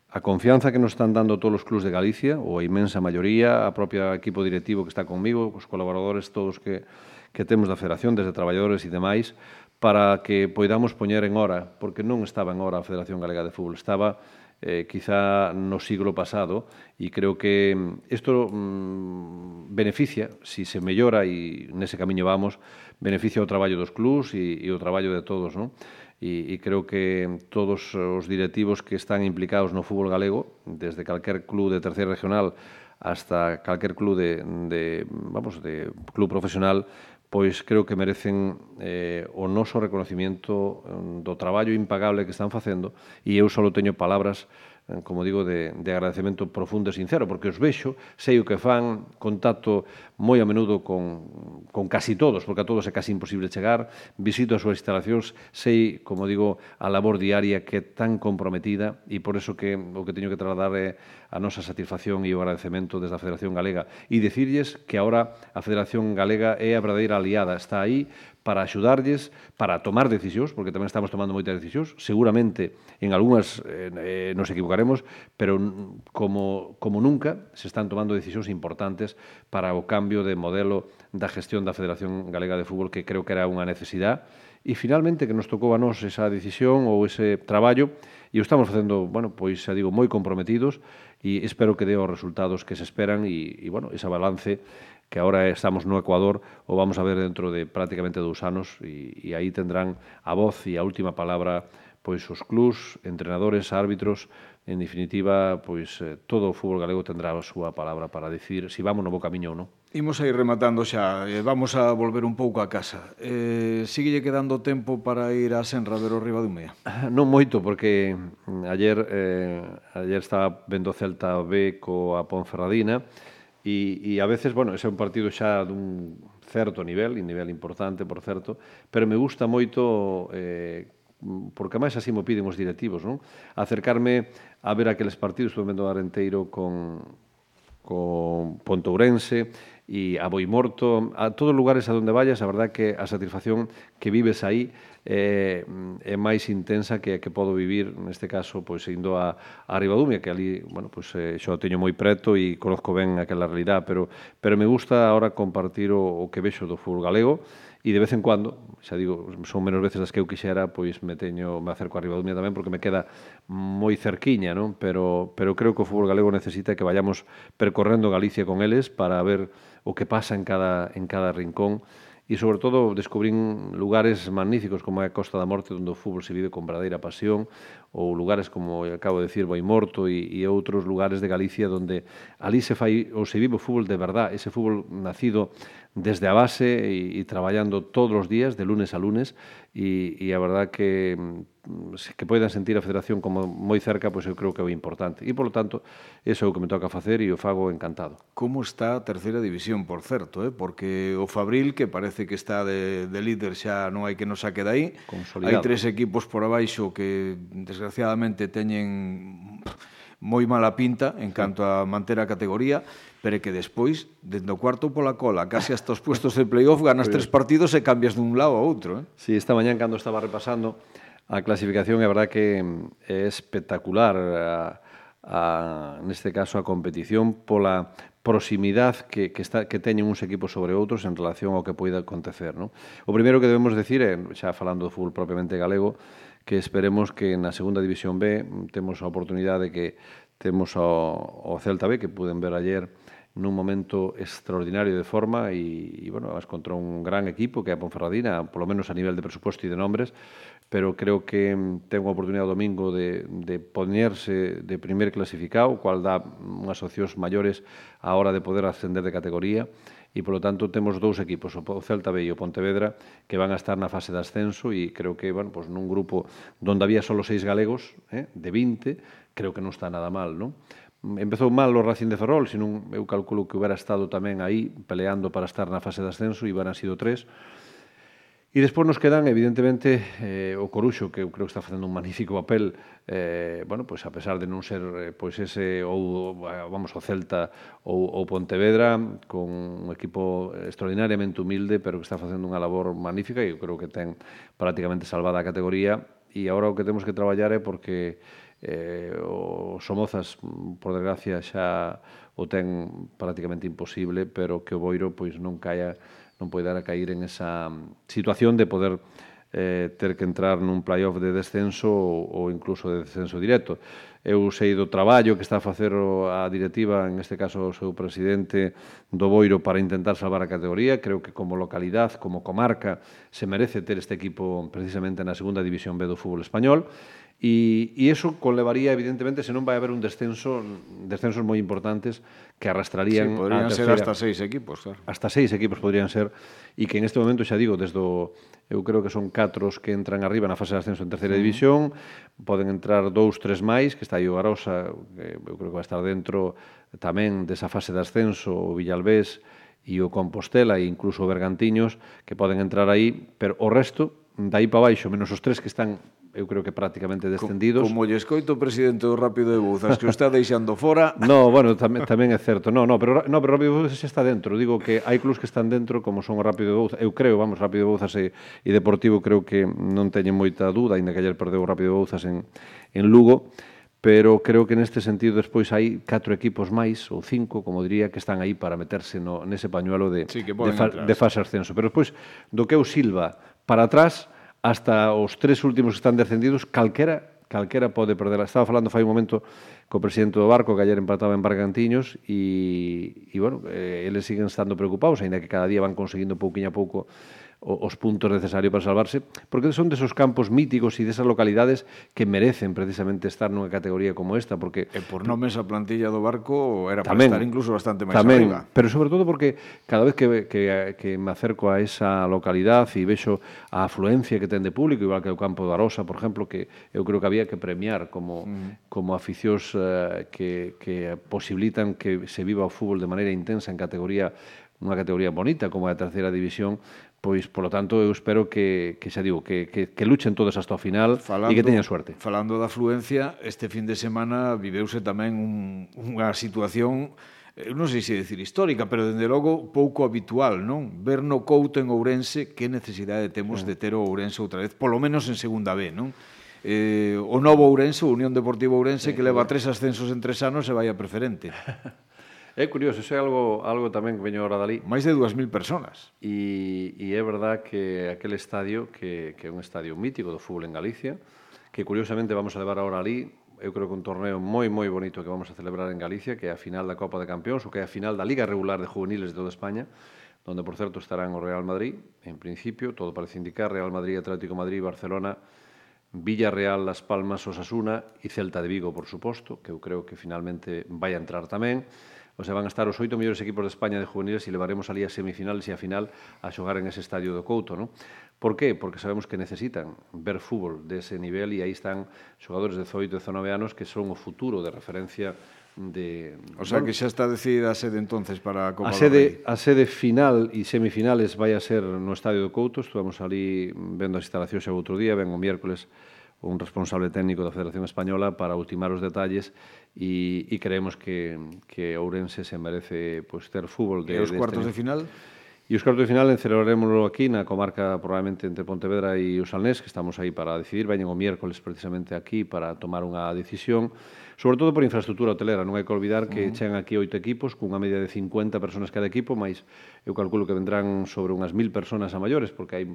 a confianza que nos están dando todos os clubs de Galicia, ou a imensa maioría, a propia equipo directivo que está conmigo, os colaboradores todos que, que temos da Federación, desde traballadores e demais, para que poidamos poñer en hora, porque non estaba en hora a Federación Galega de Fútbol, estaba eh, quizá no siglo pasado e creo que mm, isto mm, beneficia, si se mellora e nese camiño vamos, beneficia o traballo dos clubs e, e o traballo de todos, non? E, e creo que todos os directivos que están implicados no fútbol galego, desde calquer club de terceira regional hasta calquer club de, de vamos, de club profesional, pois creo que merecen eh, o noso reconocimiento mm, do traballo impagable que están facendo e eu só teño palabras mm, como digo, de, de agradecemento profundo e sincero, porque os vexo, sei o que fan, contacto moi a menudo con, con casi todos, porque a todos é casi imposible chegar, visito as súas instalacións, sei, como digo, a labor diaria que é tan comprometida e por eso que o que teño que trasladar é a nosa satisfacción e o agradecemento desde a Federación Galega. E dicirlles que agora a Federación Galega é a verdadeira aliada, está aí para axudarlles, para tomar decisións, porque tamén estamos tomando moitas decisións, seguramente en algunhas eh, eh nos equivocaremos, pero como, como nunca se están tomando decisións importantes para o cambio de modelo da gestión da Federación Galega de Fútbol que creo que era unha necesidade. E finalmente que nos tocou a nós esa decisión ou ese traballo e o estamos facendo, bueno, pois xa digo, moi comprometidos e espero que dé os resultados que se esperan e, e bueno, ese balance que ahora estamos no Ecuador o vamos a ver dentro de prácticamente dous anos e, e aí tendrán a voz e a última palabra pois os clubs, entrenadores, árbitros, en definitiva, pois eh, todo o fútbol galego tendrá a súa palabra para decir se si vamos no bo camiño ou non. Imos a ir rematando xa, eh, vamos a volver un pouco a casa. Eh, síguelle quedando tempo para ir a Senra ver o Riva Dumea? Non moito, porque mm, ayer, eh, ayer estaba vendo Celta B coa Ponferradina e, e a veces, bueno, ese é un partido xa dun certo nivel, un nivel importante, por certo, pero me gusta moito eh, porque máis así mo piden os directivos, non? Acercarme a ver aqueles partidos, do vendo Arenteiro con, con Pontourense e a Boimorto, a todos os lugares a donde vayas, a verdad que a satisfacción que vives aí é, é máis intensa que a que podo vivir, neste caso, pois indo a, a Ribadumia, que ali, bueno, pois eh, xo teño moi preto e conozco ben aquela realidad, pero, pero me gusta ahora compartir o, o que vexo do fútbol galego, e de vez en cuando, xa digo, son menos veces das que eu quixera, pois me teño, me acerco arriba do tamén porque me queda moi cerquiña, non? Pero, pero creo que o fútbol galego necesita que vayamos percorrendo Galicia con eles para ver o que pasa en cada, en cada rincón e sobre todo descubrín lugares magníficos como é a Costa da Morte onde o fútbol se vive con verdadeira pasión ou lugares como acabo de decir Boimorto e, e outros lugares de Galicia onde ali se fai ou se vive o fútbol de verdad ese fútbol nacido desde a base e, e traballando todos os días, de lunes a lunes, e, e a verdad que mm, que poidan sentir a federación como moi cerca, pois eu creo que é o importante. E, polo tanto, eso é o que me toca facer e o fago encantado. Como está a terceira división, por certo, eh? porque o Fabril, que parece que está de, de líder xa non hai que nos saque dai, hai tres equipos por abaixo que, desgraciadamente, teñen moi mala pinta en canto a manter a categoría, pero que despois, dentro cuarto pola cola, casi hasta os puestos de playoff, ganas tres partidos e cambias dun lado a outro. Eh? Sí, esta mañán, cando estaba repasando a clasificación, é verdad que é espectacular a, a, neste caso a competición pola proximidad que, que, está, que teñen uns equipos sobre outros en relación ao que poida acontecer. No? O primeiro que debemos decir, é, xa falando do fútbol propiamente galego, que esperemos que na segunda división B temos a oportunidade que temos ao, ao Celta B, que puden ver ayer nun momento extraordinario de forma e, e bueno, vas contra un gran equipo que é a Ponferradina, polo menos a nivel de presuposto e de nombres, pero creo que ten unha oportunidade o domingo de, de poñerse de primer clasificado, cual dá unhas opcións maiores á hora de poder ascender de categoría e polo tanto temos dous equipos, o Celta B e o Pontevedra, que van a estar na fase de ascenso e creo que, bueno, pues nun grupo donde había solo seis galegos, eh, de 20, creo que non está nada mal, non? empezou mal o Racing de Ferrol, senón eu calculo que hubiera estado tamén aí peleando para estar na fase de ascenso, e van a sido tres, E despois nos quedan, evidentemente, eh, o Coruxo, que eu creo que está facendo un magnífico papel, eh, bueno, pois pues, a pesar de non ser eh, pois pues, ese ou vamos o Celta ou, ou Pontevedra, con un equipo extraordinariamente humilde, pero que está facendo unha labor magnífica e eu creo que ten prácticamente salvada a categoría. E agora o que temos que traballar é porque eh, o Somozas, por desgracia, xa o ten prácticamente imposible, pero que o Boiro pois non caia non poidera cair en esa mm, situación de poder eh, ter que entrar nun playoff de descenso ou, ou incluso de descenso directo. Eu sei do traballo que está a facer a directiva, en este caso o seu presidente do Boiro, para intentar salvar a categoría. Creo que como localidad, como comarca, se merece ter este equipo precisamente na segunda división B do fútbol español. E, e eso conlevaría, evidentemente, se non vai haber un descenso, descensos moi importantes que arrastrarían... Sí, podrían tercera, ser hasta seis equipos, claro. Hasta seis equipos podrían ser, e que en este momento, xa digo, desde o, eu creo que son catro os que entran arriba na fase de ascenso en terceira uh -huh. división, poden entrar dous, tres máis, que está aí o Arosa, que eu creo que vai estar dentro tamén desa fase de ascenso, o Villalbés e o Compostela e incluso o Bergantiños, que poden entrar aí, pero o resto, dai para baixo, menos os tres que están eu creo que prácticamente descendidos. Como, como lle escoito o presidente do Rápido de Buzas que o está deixando fora. no, bueno, tamén, tamén é certo. No, no, pero, no, pero Rápido de Buzas está dentro. Digo que hai clubs que están dentro como son o Rápido de Bouzas. Eu creo, vamos, Rápido de Bouzas e, e Deportivo creo que non teñen moita dúda, aínda que ayer perdeu o Rápido de Bouzas en, en Lugo pero creo que neste sentido despois hai catro equipos máis ou cinco, como diría, que están aí para meterse no nese pañuelo de sí, de, fa, de fase ascenso. Pero despois do que o Silva para atrás, hasta os tres últimos que están descendidos, calquera calquera pode perder. Estaba falando fai un momento co presidente do Barco, que ayer empataba en Bargantiños, e, e bueno, eh, eles siguen estando preocupados, aínda que cada día van conseguindo pouquinho a pouco os puntos necesarios para salvarse, porque son desos campos míticos e desas localidades que merecen precisamente estar nunha categoría como esta, porque... E por nomes a plantilla do barco era para estar incluso bastante máis tamén, arriba. Pero sobre todo porque cada vez que, que, que me acerco a esa localidade e vexo a afluencia que ten de público, igual que o campo de Arosa, por exemplo, que eu creo que había que premiar como, mm. como aficións eh, que, que posibilitan que se viva o fútbol de maneira intensa en categoría unha categoría bonita como a terceira división, Pois, polo tanto, eu espero que, que xa digo, que, que, que luchen todos hasta o final falando, e que teñan suerte. Falando da afluencia, este fin de semana viveuse tamén un, unha situación eu non sei se decir histórica, pero dende logo pouco habitual, non? Ver no Couto en Ourense que necesidade temos de ter o Ourense outra vez, polo menos en segunda B, non? Eh, o novo Ourense, o Unión Deportivo Ourense, que leva tres ascensos en tres anos e vai a preferente. É curioso, iso é algo, algo tamén que veño ahora dali. Máis de 2.000 personas. E, e é verdad que aquel estadio, que, que é un estadio mítico do fútbol en Galicia, que curiosamente vamos a levar ahora ali, eu creo que un torneo moi moi bonito que vamos a celebrar en Galicia, que é a final da Copa de Campeóns, ou que é a final da Liga Regular de Juveniles de toda España, donde, por certo, estarán o Real Madrid, en principio, todo parece indicar, Real Madrid, Atlético Madrid, Barcelona, Villarreal, Las Palmas, Osasuna e Celta de Vigo, por suposto, que eu creo que finalmente vai a entrar tamén. O sea, van a estar os oito mellores equipos de España de juveniles e levaremos ali a semifinales e a final a xogar en ese estadio do Couto, non? Por qué? Porque sabemos que necesitan ver fútbol dese ese nivel e aí están xogadores de 18 e 19 anos que son o futuro de referencia de O sea, bueno, que xa está decidida a sede entonces para a Copa a sede, a sede final e semifinales vai a ser no Estadio do Couto. Estuvamos ali vendo as instalacións outro día, ven o miércoles un responsable técnico da Federación Española para ultimar os detalles e, e creemos que, que Ourense se merece pues, ter fútbol de, e os cuartos de, este... de final? E os cuartos de final celebremoslo aquí na comarca probablemente entre Pontevedra e o Salnés, que estamos aí para decidir. Veñen o miércoles precisamente aquí para tomar unha decisión, sobre todo por infraestructura hotelera. Non hai que olvidar que uh -huh. chegan aquí oito equipos, cunha media de 50 personas cada equipo, mas eu calculo que vendrán sobre unhas mil personas a maiores, porque hai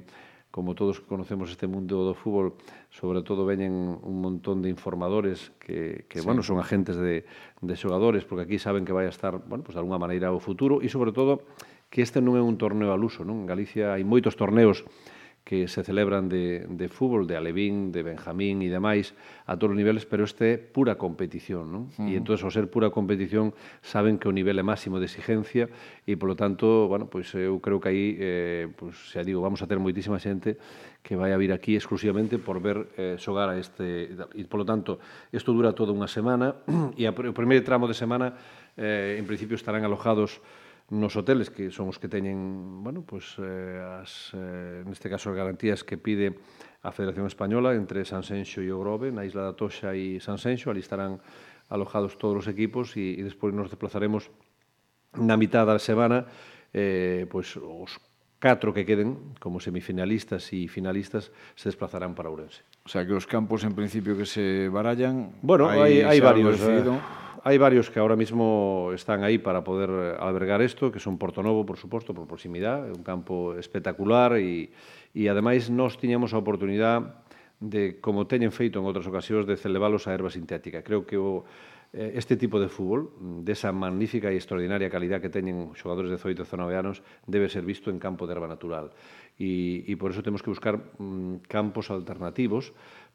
como todos que conocemos este mundo do fútbol, sobre todo veñen un montón de informadores que, que sí. bueno, son agentes de, de xogadores, porque aquí saben que vai a estar, bueno, pues, de alguna maneira o futuro, e sobre todo que este non é un torneo al uso, non? En Galicia hai moitos torneos que se celebran de, de fútbol, de Alevín, de Benjamín e demais, a todos os niveles, pero este é pura competición, non? Uh -huh. E entón, ao ser pura competición, saben que o nivel é máximo de exigencia e, polo tanto, bueno, pois pues, eh, eu creo que aí, eh, pois, pues, xa digo, vamos a ter moitísima xente que vai a vir aquí exclusivamente por ver eh, xogar a este... E, polo tanto, isto dura toda unha semana e o primeiro tramo de semana, eh, en principio, estarán alojados nos hoteles que son os que teñen, bueno, pues eh, as eh, neste caso as garantías que pide a Federación Española entre Sanxenxo e Ogrove, Grove, na Isla da Toxa e Sanxenxo, ali estarán alojados todos os equipos e, e despois nos desplazaremos na mitad da semana eh, pois os catro que queden como semifinalistas e finalistas se desplazarán para Ourense. O sea, que os campos en principio que se barallan... Bueno, hai, hai varios. Eh, hai varios que ahora mismo están aí para poder albergar isto, que son Porto Novo, por suposto, por proximidade, un campo espectacular e, e ademais nós tiñamos a oportunidade de, como teñen feito en outras ocasións, de celebralos a erva sintética. Creo que o, Eh, este tipo de fútbol, mm, desa magnífica e extraordinaria calidad que teñen os xogadores de 18 e 19 anos, debe ser visto en campo de erva natural. E, e por eso temos que buscar mm, campos alternativos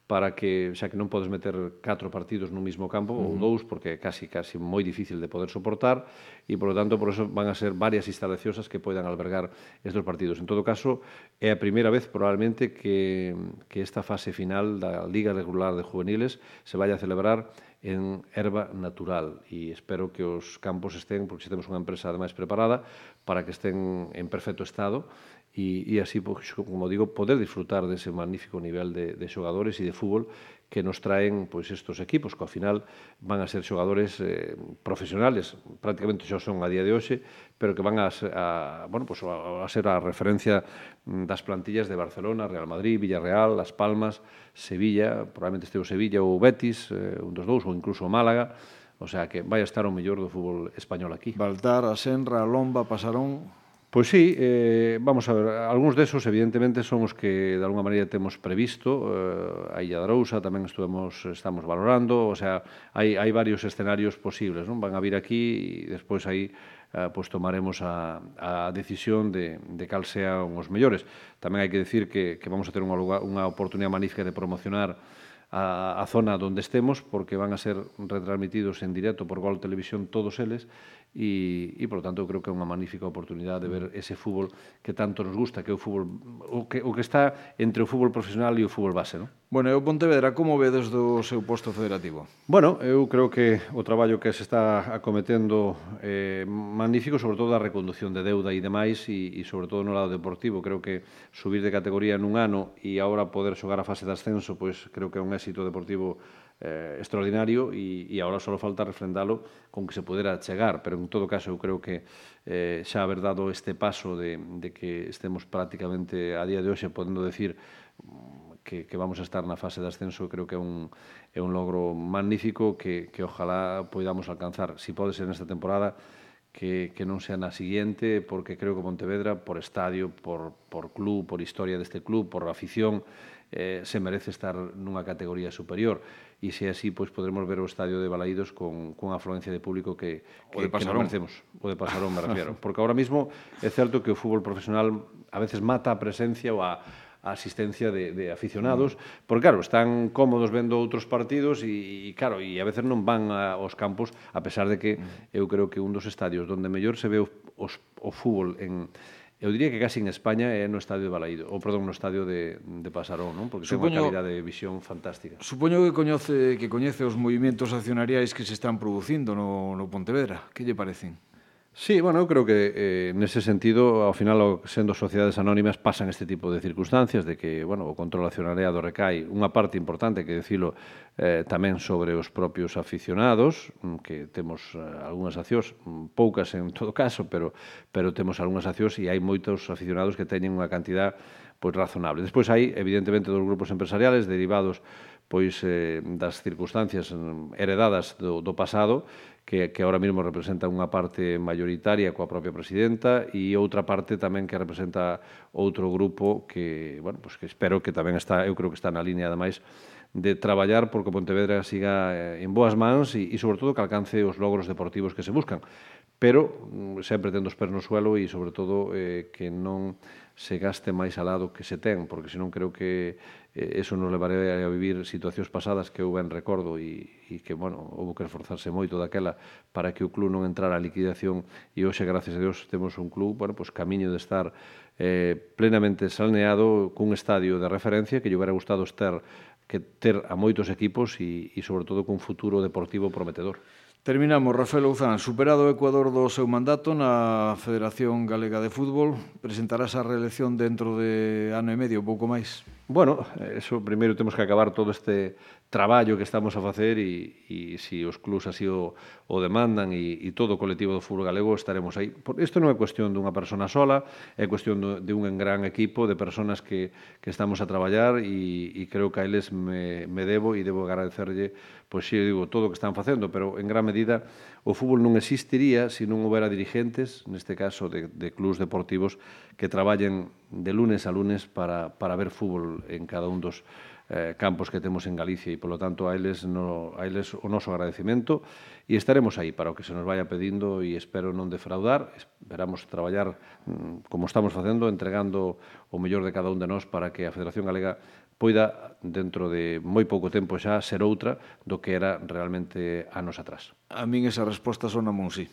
para que, xa que non podes meter catro partidos no mismo campo, uh -huh. ou dous, porque é casi, casi moi difícil de poder soportar, e, por lo tanto, por eso van a ser varias instalacións as que poidan albergar estes partidos. En todo caso, é a primeira vez, probablemente, que, que esta fase final da Liga Regular de Juveniles se vaya a celebrar en erva natural e espero que os campos estén, porque se temos unha empresa ademais preparada, para que estén en perfecto estado e, e así, pois, como digo, poder disfrutar dese magnífico nivel de, de xogadores e de fútbol que nos traen pois, estos equipos, que ao final van a ser xogadores eh, profesionales, prácticamente xa son a día de hoxe, pero que van a, a, bueno, pois, a, a ser a referencia mm, das plantillas de Barcelona, Real Madrid, Villarreal, Las Palmas, Sevilla, probablemente este o Sevilla ou Betis, eh, un dos dous, ou incluso Málaga, o sea que vai a estar o mellor do fútbol español aquí. Baltar, Asenra, Lomba, Pasarón, Pois sí, eh, vamos a ver, algúns desos evidentemente son os que de alguna maneira temos previsto, eh, a Illa de Rousa tamén estuvemos, estamos valorando, o sea, hai, hai varios escenarios posibles, non? van a vir aquí e despois aí eh, pois tomaremos a, a decisión de, de cal sean os mellores. Tamén hai que decir que, que vamos a ter unha, lugar, unha oportunidade magnífica de promocionar a, a zona onde estemos porque van a ser retransmitidos en directo por Gol Televisión todos eles e, e por lo tanto, creo que é unha magnífica oportunidade de ver ese fútbol que tanto nos gusta, que é o fútbol o que, o que está entre o fútbol profesional e o fútbol base, non? Bueno, e o Pontevedra, como vedes do seu posto federativo? Bueno, eu creo que o traballo que se está acometendo é eh, magnífico, sobre todo a reconducción de deuda e demais, e, e sobre todo no lado deportivo. Creo que subir de categoría nun ano e agora poder xogar a fase de ascenso, pois creo que é un éxito deportivo eh, extraordinario e, e agora só falta refrendalo con que se pudera chegar, pero en todo caso eu creo que eh, xa haber dado este paso de, de que estemos prácticamente a día de hoxe podendo decir mm, que, que vamos a estar na fase de ascenso creo que é un, é un logro magnífico que, que ojalá poidamos alcanzar. Si pode ser nesta temporada que, que non sea na seguinte porque creo que Pontevedra por estadio por, por club, por historia deste club por afición eh, se merece estar nunha categoría superior e se así pois podremos ver o estadio de Balaídos con, con afluencia de público que, que, o de Pasarón. que merecemos. O de Pasarón, me refiero. Porque ahora mismo é certo que o fútbol profesional a veces mata a presencia ou a, a asistencia de, de aficionados, porque claro, están cómodos vendo outros partidos e, e claro, e a veces non van a, aos campos, a pesar de que eu creo que un dos estadios donde mellor se ve o, os, o fútbol en, eu diría que casi en España é no estadio de Balaído, ou perdón, no estadio de, de Pasarón, non? porque supoño, ten unha calidade de visión fantástica. Supoño que coñece que coñece os movimentos accionariais que se están producindo no, no Pontevedra. Que lle parecen? Sí, bueno, eu creo que eh, nese sentido, ao final, sendo sociedades anónimas, pasan este tipo de circunstancias de que, bueno, o control accionariado recai unha parte importante, que decilo, eh, tamén sobre os propios aficionados, mm, que temos eh, algunhas accións, mm, poucas en todo caso, pero, pero temos algunhas accións e hai moitos aficionados que teñen unha cantidad pois razonable. Despois hai, evidentemente, dos grupos empresariales derivados pois eh, das circunstancias heredadas do, do pasado que, que ahora mesmo representa unha parte maioritaria coa propia presidenta e outra parte tamén que representa outro grupo que, bueno, pois que espero que tamén está, eu creo que está na línea ademais de traballar porque Pontevedra siga eh, en boas mans e, e sobre todo que alcance os logros deportivos que se buscan. Pero mm, sempre tendo os pés no suelo e sobre todo eh, que non se gaste máis alado que se ten, porque senón creo que eh, eso nos levaría a vivir situacións pasadas que eu ben recordo e, e que, bueno, houve que esforzarse moito daquela para que o club non entrara a liquidación e hoxe, gracias a Dios, temos un club, bueno, pois camiño de estar eh, plenamente salneado cun estadio de referencia que lle hubiera gustado estar que ter a moitos equipos e, e sobre todo cun futuro deportivo prometedor. Terminamos, Rafael Ouzán, superado o Ecuador do seu mandato na Federación Galega de Fútbol, presentarás a reelección dentro de ano e medio, pouco máis. Bueno, eso primeiro temos que acabar todo este traballo que estamos a facer e, e se os clubs así o, o demandan e, e todo o colectivo do fútbol galego estaremos aí. Por, isto non é cuestión dunha persona sola, é cuestión do, de un gran equipo de personas que, que estamos a traballar e, e creo que a eles me, me debo e debo agradecerlle pois si digo todo o que están facendo, pero en gran medida o fútbol non existiría se non houbera dirigentes, neste caso de, de clubs deportivos, que traballen de lunes a lunes para, para ver fútbol en cada un dos, eh, campos que temos en Galicia e, polo tanto, a eles, no, a eles o noso agradecimento e estaremos aí para o que se nos vaya pedindo e espero non defraudar. Esperamos traballar mm, como estamos facendo, entregando o mellor de cada un de nós para que a Federación Galega poida, dentro de moi pouco tempo xa, ser outra do que era realmente anos atrás. A min esa resposta sona a mon sí.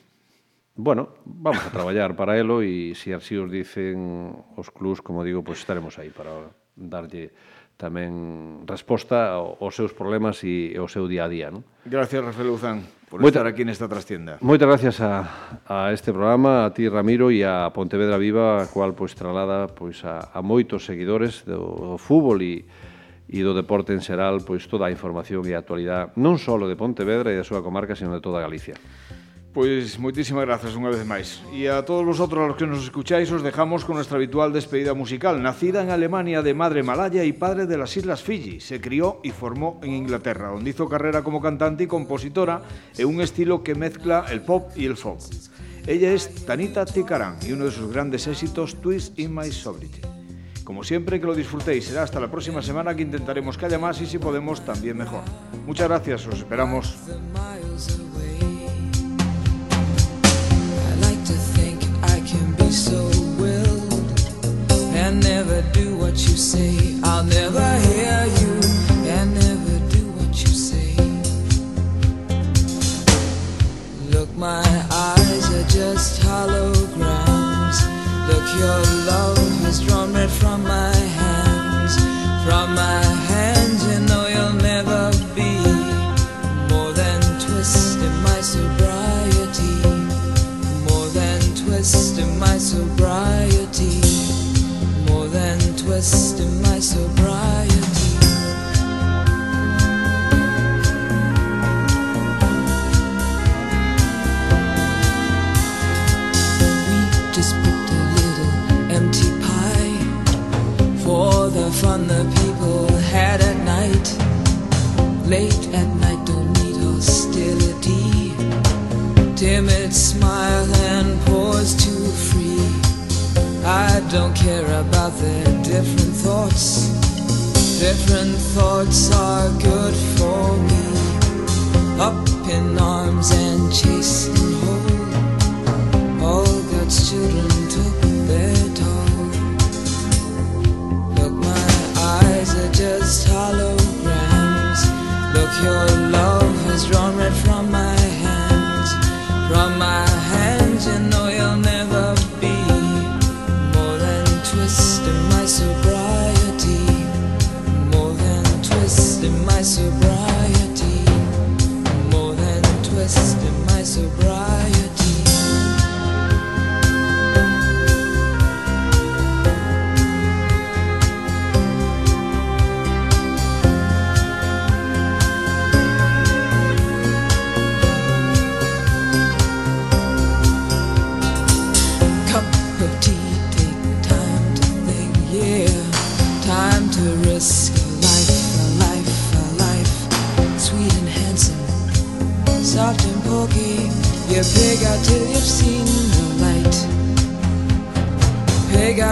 Bueno, vamos a traballar para elo e se así os dicen os clubs, como digo, pues estaremos aí para darlle tamén resposta aos seus problemas e ao seu día a día. Non? Gracias, Rafael Luzán, por Moita, estar aquí nesta trastienda. Moitas gracias a, a este programa, a ti, Ramiro, e a Pontevedra Viva, a cual pois, tralada pois, a, a moitos seguidores do, do fútbol e, e do deporte en xeral pois, toda a información e a actualidade non só de Pontevedra e da súa comarca, sino de toda Galicia. Pois moitísimas grazas unha vez máis. E a todos vosotros a los que nos escucháis os dejamos con nuestra habitual despedida musical. Nacida en Alemania de madre malaya y padre de las Islas Fiji, se crió y formó en Inglaterra, donde hizo carrera como cantante y compositora en un estilo que mezcla el pop y el folk. Ella es Tanita Tikaran y uno de sus grandes éxitos, Twist in My Sobriety. Como siempre, que lo disfrutéis. Será hasta la próxima semana que intentaremos que haya más y si podemos, también mejor. Muchas gracias, os esperamos. So willed and never do what you say.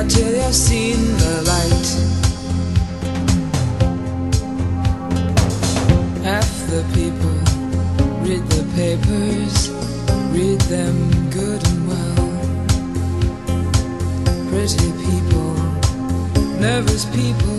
Till you've seen the light. Half the people read the papers, read them good and well. Pretty people nervous people